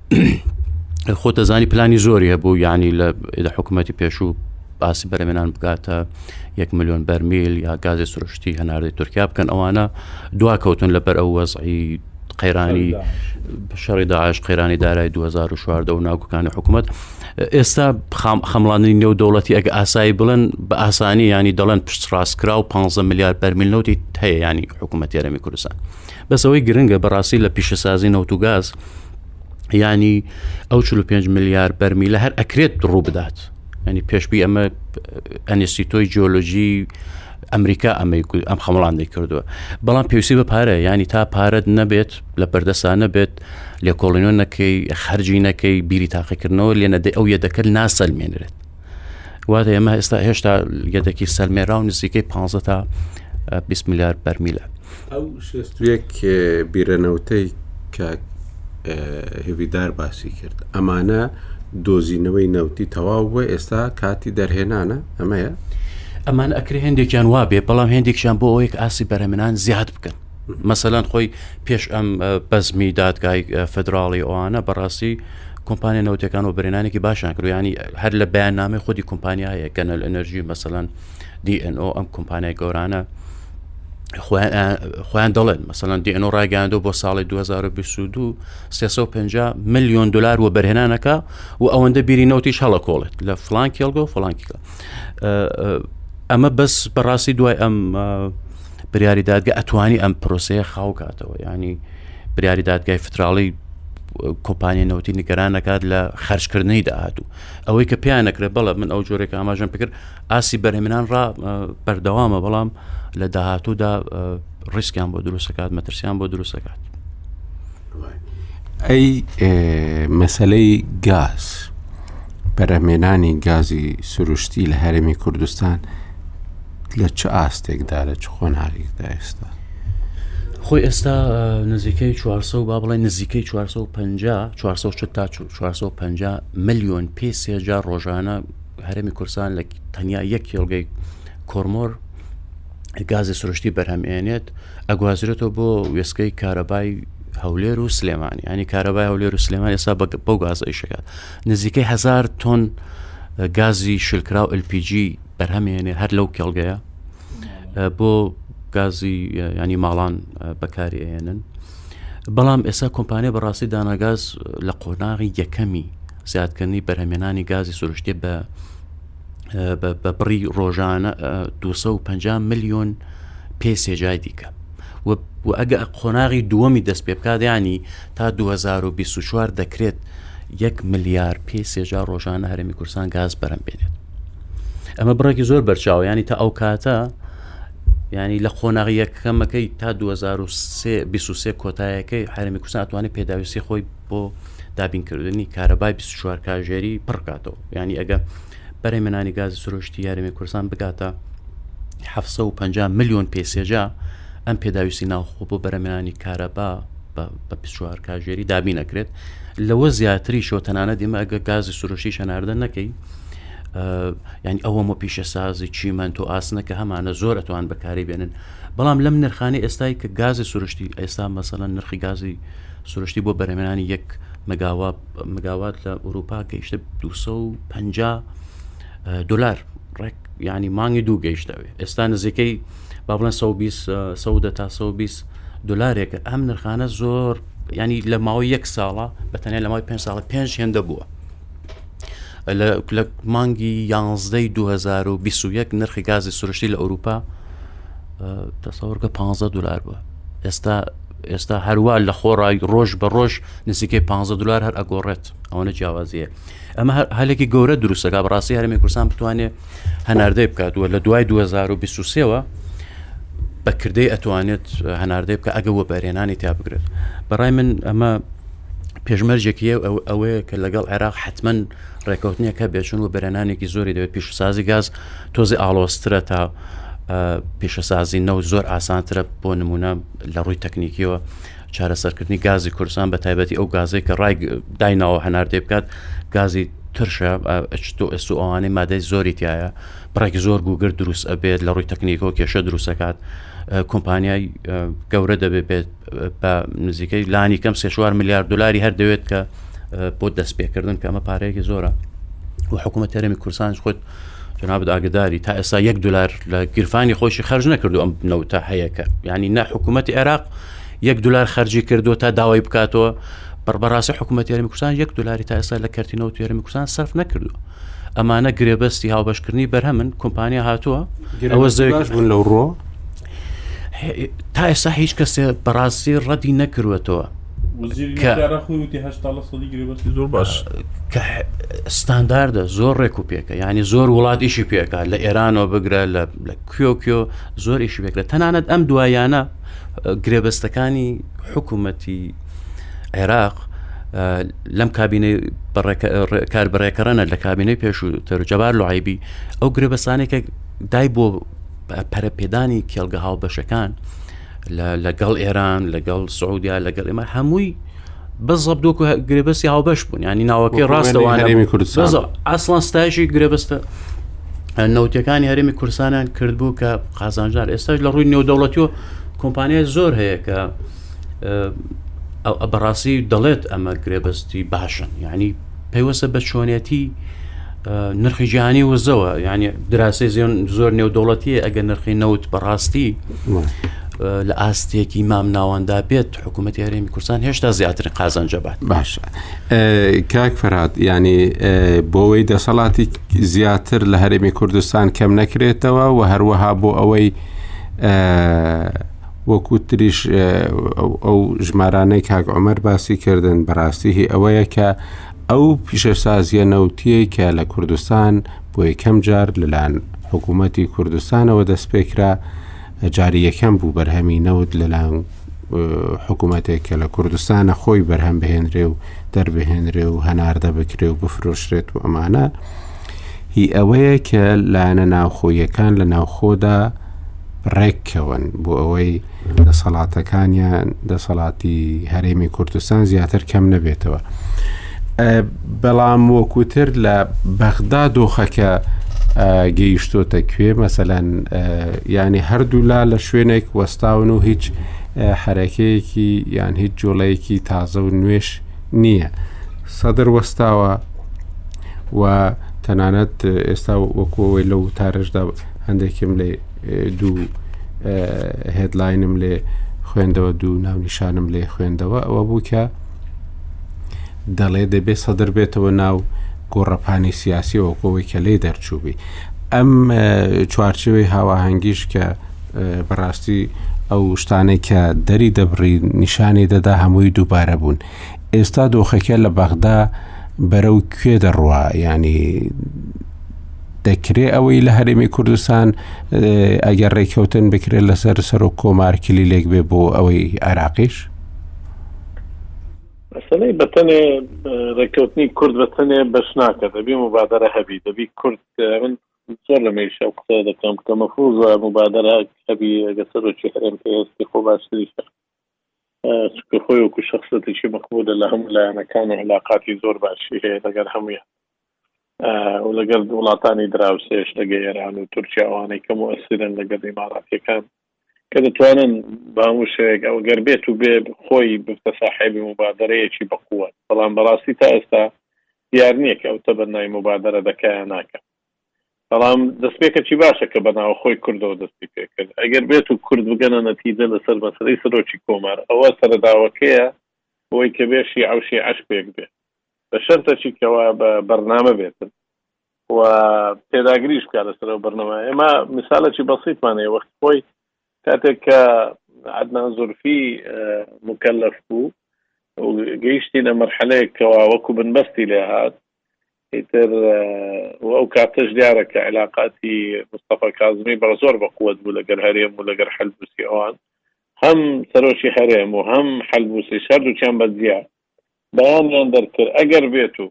خۆتەزانی پلانی زۆری هەبوو ینی لە حکوومەتی پێشوو باسی بەرەمێنان بکاتە یەک میلیۆن بەرمیل یا گازی سروشتی هەناردەی تورکیا بکەن ئەوانە دوا کەوتن لەبەر ئەو وەزعی قەیرانی شەڕی داعش قەیرانی دارای 2014 و ناوکەکانی حکوومەت ئێستا خەمڵاندنی نێو دەوڵەتی ئەگە ئاسایی بڵێن بە ئاسانی ینی دەڵێن پشت ڕاستکرا و 15 میلیارد بەرمیلنەوتی هەیە ینی حکوومەت یارەمی کوردستان بەس ئەوەی گرنگە بەڕاستی لە پیشەسازی نەوت و گاز ینی ئەو 45 ملیار بەرمی لە هەر ئەکرێت ڕوو بدات ینی پێشبی ئەمە ئەنستیتۆی جۆلۆژی ئەمریکا ئەمەی ئەم خەمڵان دەکردووە بەڵام پێویستی بە پارە ینی تا پارەت نەبێت لە پەردەسا نەبێت لێکۆڵینۆ نەکەی خەرجی نەکەی بیری تاقیکردنەوە لێ نەدەی ئەو یەدەکە ناسەلمێنرێت واتە ئێمە ئێستا هێشتا گەدەکی سەرمێرا و نزیکەی 15 تا 20 میلیارد بەرمیلە ئەو شێستوێک بیرەنەوتەی کە هێویدار باسی کرد ئەمانە دۆزینەوەی نەوتی تەواو بووە ئێستا کاتی دەرهێنانە ئەمەیە ئەمان ئەکرێ هەندێکیان وابێ بەڵام هەندێکیان بۆ ئەوەیەک ئاسی بەرەمنان زیاد بکەن مەسەلەن خۆی پێش ئەم بەزمی دادگای فدراڵی ئەوانە بەڕاستی کۆمپانیا نەوتەکان و برێنانێکی باشیان کرویانی هەر لە بەیان نامی خودی کۆمپانیایە گەنەل ئەنەرژی مەسەەن DNO ئەم کۆمپانیای گەورانە خۆیان دەڵێن مەسەەن DNO ڕایگەاندۆ بۆ ساڵی 2022 350 میلیۆن دلار و بەرهێنانەکە و ئەوەندە بیری نەوتیش هەڵەکۆڵێت لە فلانکیلگە و فلانکیلگە ئەمە بەس بەڕاستی دوای ئەم بریاری دادگە ئەتوانی ئەم پرۆسەیە خاوکاتەوە ینی بریاری دادگای فتراڵی کۆمپانیای نەوتی نیگەران نەکات لە خەرجکردنی داهاتوو ئەوەی کە پێیان نەکرێت بەڵە من ئەو جۆرێک ئاماژەم پکرد ئاسی بەرهمنان ڕا بەردەوامە بەڵام لە داهاتوودا ڕیسکیان بۆ دروستەکات مەترسیان بۆ دروستەکات ئەی مەسلەی گاز بەرەمێنانی گازی سروشتی لە هەرمی کوردستان لە چ ئاستێکدا لە چ خۆناغێکدا ئێستا خۆی ئێستا نزیکەی 400 با بڵێ نزیکەی 450 400 تا 450 میلیۆن پێ سێجار ڕۆژانە هەرمی کورسان لە تەنیا یەک کێڵگەی کۆرمۆر گازی سروشتی بەرهەمێنێت ئەگوازرێتەوە بۆ وێستگەی کارەبای هەولێر و سلێمانی ینی کارەبای هەولێر و سلێمانی ئێستا بەو گازەیشەکات نزیکەی هزار تۆن گازی شلکراو LPG بەرهەمێنێ هەر لەو کێڵگەیە بۆ گازی ینی ماڵان بەکاری ئەێنن بەڵام ئێستا کۆمپانیا بەڕاستی داناگاز لە قۆناغی یەکەمی زیادکردنی بەرهەمێنانی گازی سروشتێ بە بە بڕی ڕۆژانە 250 میلیۆن پێسێ جای دیکە و ئەگە قۆناغی دووەمی دەست پێ بکات ینی تا 2024 دەکرێت یەک ملیار پێ سێجا ڕۆژانە هەرمی کورسان گاز بەرەم بێنێت ئەمە بڕێکی زۆر بەرچاو ینی تا ئەو کاتە ینی لە قۆناغی یەکەمەکەی تا 2023 کۆتایەکەی حرمی کوسان توانێت پێداویستی خۆی بۆ دابینکردنی کارەبای 24 کاژێری پڕکاتەوە ینی ئەگە بەرەی منانی گازی سرۆشتی یاریێ کورسان بگاتە 750 میلیۆن پێسێجا ئەم پێداویستی ناوخۆ بۆ بەرەمێنانی کارەبا بە پچوار کاژێری دابی نەکرێت لەوە زیاتری شۆ تەنانە دیمە ئەگە گازی سروشی شەناردە نەکەی ینی ئەوە مە پیشە سازی چیمەند و ئاسنەکە هەمانە زۆر ئەتوان بەکاری بێنن بەڵام لەم نرخانەی ئێستای کە گازی سروشتی ئێستا مەسەەن نرخی گازی سروشتی بۆ بەرەمێنانی یەک مەگاوا مەگاوات لە ئوروپا گەیشتە 250 دلار ڕێک ینی مانگی دوو گەیشتەوێ ئێستا نزیکەی با بڵێن 120 تا 120 دلارێکە ئەم نرخانە زۆر ینی لە ماوەی یەک ساڵە بە تەنیا لە ماوەی پێ ساڵە پێنج هێندە بووە لە مانگی یانزدەی 2021 نرخی گازی سروشتی لە ئەوروپا دەسەوەرگە 15 دلار بووە ئێستا ئێستا هەروە لە خۆڕای ڕۆژ بە ڕۆژ نزیکەی 15 دلار هەر ئەگۆڕێت ئەوەنە جیاوازیە ئەمە هەلێکی گەورە دروستەکە بەڕاستی هەرمی کوردستان بتوانێت هەناردەی بکاتوە لە دوای 2023ەوە بەکردەی ئەتوانێت هەناردەی بکە ئەگە وە بەرێنانی تا بگرێت بەڕای من ئەمە پێشمەرجێکی ئەوەیە کە لەگەڵ عێراق حتمما ڕێکەوتنێک هە بێچون و بەرەنانێکی زۆری دەوێت پیشسازی گاز تۆزی ئاڵۆسترە تا پیشەسازی نەو زۆر ئاسانترە بۆ نمونە لە ڕووی تەکنیکیەوە چارەسەرکردنی گازی کوردستان بە تایبەتی ئەو گازێک کە ڕای دایناوە هەناردێ بکات گازی ترشە ئەچتۆ ئەس و ئەوانەی مادەی زۆری تایە بڕێک زۆر گوگرد دروست ئەبێت لە ڕووی تەکنیکەوە کێشە دروستەکات کۆمپانیای گەورە دەبێت بە نزیکەی لانی کەم سێ چوار میلیارد دلاری هەر دەوێت کە بۆ دەستپێکردن کە ئەمە پارەیەکی زۆرە و حکوومەت تەرمی کورسانش خۆت جنابد ئاگداری تا ئێستا یەک دلار لە گیرفانی خۆشی خرج نەکردو ئەم نەوتە هەیەکە ینی نە حکوومەت عێراق یەک دلار خەرجی کردو تا داوای بکاتەوە بەڕبەڕاستی حکوومەت یارمی کوردستان یەک دلاری تا ئێستا لە کەرتینەوە توێرمی کوردستان سرف نەکردو ئەمانە گرێبەستی هاوبەشکردنی بەرهەمن کۆمپانیا هاتووە ئەوە زەوێکش بوون لەو ڕۆ تا ئێستا هیچ کەسێ بەڕاستی ڕەدی نەکردوێتەوە زۆر باش کە ستانداردە زۆر ڕێک و پێکە ینی زۆر وڵات ئیشی پێکە لە ئێرانەوە بگرە لە کوێکیۆ زۆر ئیشی پێکرە تەنانەت ئەم دوایانە گرێبەستەکانی حکوومەتی عێراق لەم کابینەی کار بەڕێکەڕەنە لە کابینەی پێش و تەرجەبار لعیبی ئەو گرە بەسانێکە دای بۆ پەرپێدانی کێڵگە هاو بەشەکان لەگەڵ ئێران لەگەڵ سعودیا لەگەڵ ئێمە هەمووی بە زەب دۆک گرێبەستی هاوبەش بوون ینی ناوەکەی ڕاستەوانەمی کوردستان ئاسڵان ستایشی گرێبەستە نەوتەکانی هەرمی کورسانیان کردبوو کە قازانجار ئێستاش لە ڕووی نێودەوڵەتی و کۆمپانیای زۆر هەیە کە بەڕاستی دەڵێت ئەمە گرێبەستی باشن یعنی پەیوەسە بە چۆنێتی نرخی جیهانی وزەوە ینی دراسی زیێن زۆر نێودوڵەتیە ئەگەر نرخی نەوت بەڕاستی لە ئاستێکی مام ناواندا بێت حکوومەت یاریمی کورسان هێشتا زیاتر قازانجە بات باش کاک فەرات ینی بۆەوەی دەسەڵاتی زیاتر لە هەرێمی کوردستان کەم نەکرێتەوە و هەروەها بۆ ئەوەی وەکو تریش ئەو ژمارانەی کاک عمر باسی کردن بەڕاستی هی ئەوەیە کە ئەو پیشەسازیە نەوتیەی کە لە کوردستان بۆ یەکەم جار لەلاەن حکوومەتی کوردستانەوە دەست پێکرا جاری یەکەم بوو بەرهەمی نەوت لەلاەن حکوومەتێک کە لە کوردستانە خۆی بەرهەم بهێنرێ و دەربهێنرێ و هەناردە بکرێ و بفرۆشرێت و ئەمانە هی ئەوەیە کە لایەنە ناوخۆیەکان لە ناوخۆدا ڕێککەون بۆ ئەوەی دەسەڵاتەکانیان دەسەڵاتی هەرێمی کوردستان زیاتر کەم نەبێتەوە. بەڵام وەکوتر لە بەغدا دۆخەکە گەیشتۆتە کوێ مەسەەن ینی هەردوولا لە شوێنێک وەستاون و هیچ حرەکەیەکی یان هیچ جۆڵەیەکی تازە و نوێش نییە سەدر وەستاوە و تەنانەت ئێستا وەکۆەوەی لە وتارشدا هەندێکم لێ دوو هێدلاینم لێ خوێندەوە دوو ناونیشانم لێ خوێندەوە ئەوە بوو کە دەڵێ دەبێت سەدر بێتەوە ناو گۆڕەپانی سیاسی وەکۆەوەی کە لی دەرچووبی ئەم چوارچەوەی هاواهەنگیش کە بەڕاستی ئەو شتانەی کە دەری دەبڕی نیشانی دەدا هەمووی دووبارە بوون ئێستا دۆخەکە لە بەغدا بەرەو کوێ دەڕوا ینی دەکرێ ئەوەی لە هەرێمی کوردستان ئەگەر ڕێککەوتن بکرێت لەسەر سەر و کۆمارکلی لێک بێ بۆ ئەوەی عراقیش مەسلەی بەتەنێ ڕێککەوتنی کورد بەتەنێ بەش ناکە دەبی مبادرە هەبی دەبی کورد من زۆر لە مێشە و قسە دەکەم کە مەفروزە مبادرە کەبی گە سەرۆکی هەرێم کە هێستی خۆ باشتریشە چکە خۆی وکو شخصەتیشی مەخبوودە لە هەموو لایەنەکان و علااقاتی زۆر باشی هەیە لەگەر هەمویان و لەگەر وڵاتانی دراوسێش لەگە ئێران و تورکیا ئەوانەی کە موسیرن لەگەر ئیماراتەکان کە دەتوانن بە هەموو شێوەیەک ئەو گەر بێت و بێ خۆی ببتە ساحێبی موبادەرەیەکی بە قووەت بەڵام بەڕاستی تا ئێستا دیار نییە کە ئەو تەبەنای موبادەرە دەکا یا ناکا بەڵام دەستپێکەکی باشە کە بە ناوەخۆی کوردەوە دەستی پێ کرد ئەگەر بێت و کورد بگەنە نەتیجە لەسەر مەسەلەی سەرۆکی کۆمار ئەوە سەرەداوەکەیە بۆی کە بێ شیعە و شیعەش پێک بێ بە شەرتەکی کەوا بە بەرنامە بێتن و پێداگریش بکە لەسەرەوە بەرنەوە ئێمە مثالەکی بەسیتمانەیە وەخت خۆی کاتێک کە عدنان زورفی مکەلف بوو گەیشتی لە مەرحەلەیەک کەوا وەکو بنبەستی لێ هاات ئیتر ئەو کاتەش دیارە کە علااقاتی مستەفا کازمی بە زۆر بە قوت بوو لەگەر هەرێم و لەگەر حلبوسی ئەوان هەم سەرۆکی هەرێم و هەم حلبوسی شەر دوچیان بەجیا بەیانیان دەرکرد ئەگەر بێت و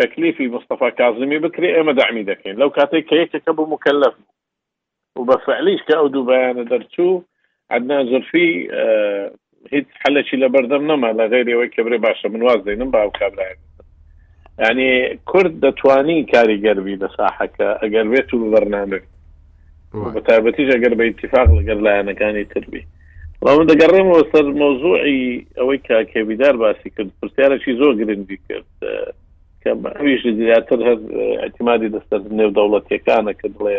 تەکلیفی مستەفا کازمی بکرێ ئێمە دەعمی دەکەین لەو کاتەی کە یەکێکە بوو موکەلەف بوو و بە فعلیش کە ئەو دوو بەیانە دەرچوو عدنان زرفی هیچ حەلێکی لە بەردەم نەما لە غێری ئەوەی کە برێ باشە من واز دەینم با ئەو کابرایە ینی کورد دەتوانی کاریگەربی لە ساحەکە ئەگەر بێت و بەرنامە بە تایبەتیش ئەگەر بە اتفاق لەگەر لایەنەکانی تربی من دەگەڕێمەوە سەر مۆزوعی ئەوەی کاکێبیدار باسی کرد پرسیارەکی زۆر گرنگی کرد ئەویش زیاتر هەر ئەتیمادی دەستەر نێودەوڵەتیەکانە کە دڵێ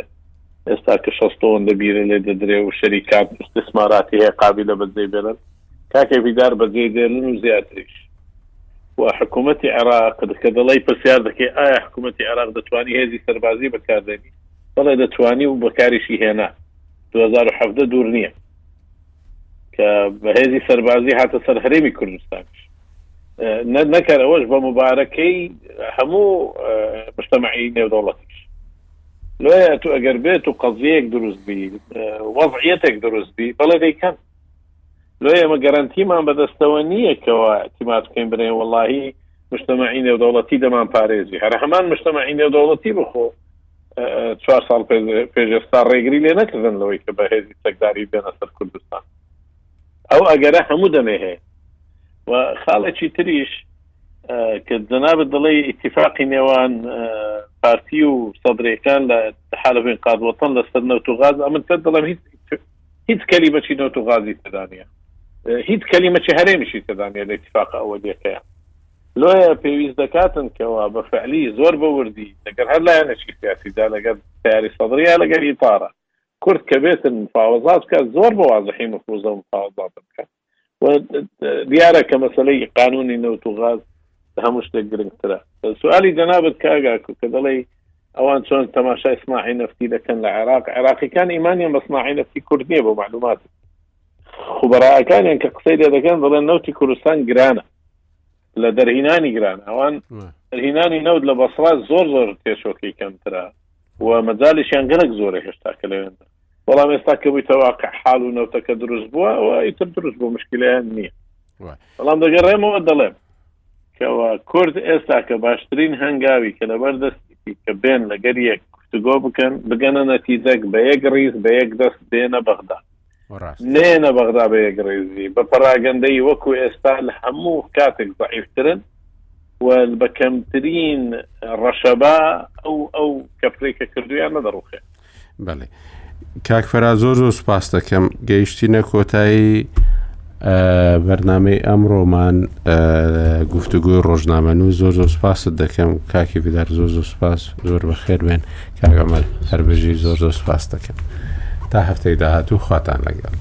ئێستا کە شەستۆن دەبیرە لێ دەدرێ و شەریکات استثماراتی هەیە قابل لە بەجێ بێنن کاکە بیدار بەجێ دێنن و زیاتریش و حکوومەتتی عێراق کە دەڵی پرسیار دەکەی ئایا حکوومەتتی عێراق دەتوانانی هێزی سەربازی بەکاردێنی بەڵێ دەتوانی و بەکاریشی هێنا 2017 دوور نییە کە بەهێزی سەربازی هاتە سەر هەرێمی کوردستان نەکەر ئەوەش بە مبارەکەی هەموو مشتمەعی نێودەوڵەتیش لۆیە تو ئەگەر بێت و قەزیەک دروست بی وەزعەتێک دروست بی بەڵێ دەیکەن لۆ ئێمە گەرانتیمان بەدەستەوە نییە کەەوە تیمات بکەین برێن وەڵی مشتمەعی نێودەوڵەتی دەمان پارێزی هەر هەمان مشتمەعی نێودەوڵەتی بخۆ چوار ساڵ پێش ئێستا ڕێگری لێ نەکردن لەوەی کە بە هێزی سەکداری بێنە سەر کوردستان ئەو ئەگەرە هەموو دەمێ هەیە و خاڵێکی تریش کە جەنابەت دەڵێ ئیتفاقی نێوان پارتی و سەدرەکان لە حالبێن قادوەتەن لەسەر نەوت و غاز ئەمن پێ دەڵێم هیچ هیچ کەلی بەچی نەوت و غازی تدانە هیچ کەلیمەکی هەرێمیشی تدانە لە اتفاق ئەوەدیەکەیە لۆیە پێویست دەکاتن کەوا بە فعلی زۆر بە وردی لەگەر هەر لایەنەکی سیاسی دا لەگەر تەیاری سەدری یا لەگەر ئیتارە کورد کە بێتن مفاوەزات بکە زۆر بە وازحی مفروزە و مفاوەزات بکە و دیارە کە مەسلەی قانونی نەوت و غاز هەموو شتێک گرنگترە سوالی جەنابەت کاگاکو کە دەڵی ئەوان چۆن تەماشای سماعی نفتی دەکەن لە عێراق عێراقیەکان ئیمانیان بە سماعی نفتی کوردنیە بۆ معلومات خبراکانیان کە قسەی لێ دەکەن دەڵێن نەوتی کوردستان گرانە لە دەرهینانی گران ئەوان دەرهینانی نەوت لە بەسرا زۆر زۆر تێشۆکی کەمترا و مەجالیشیان گەرەک زۆرە هێشتا کە لەوێن بەڵام ئێستا کە بووی تەواقع حال و نەوتەکە دروست بووە و ئیتر دروست بۆ مشکلیان نییە بەڵام دەگەڕێمەوە دەڵێم کەەوە کورد ئێستا کە باشترین هەنگاوی کە لەبەر دەستی کە بێن لەگەر یەک گفتگۆ بکەن بگەنە نەتیجەک بە یەک ڕیز بە یەک دەست بێنە بەغدا نێنە بەغدا بە یەکڕێزی بە پەراگەندەی وەکو ئێستا لە هەموو کاتێک زعیفترن و بە کەمترین ڕەشەبا ئەو ئەو کەپری کە کردویان نەدەڕوخێ بەڵێ کاکفرا زۆر زۆر سپاس دەکەم گەیشتی نەکۆتایی بەرنامەی ئەمڕۆمان گفتوگۆی ڕۆژنامەنوو زۆر زۆر سپاست دەکەم کاکی بدار زۆر زۆر سپاس زۆر بەخێر بێن کاگەمەل هەربژی زۆر زۆر سپاس دەکەم تا هەفتەی داهاتوو خواتان لەگەڵ.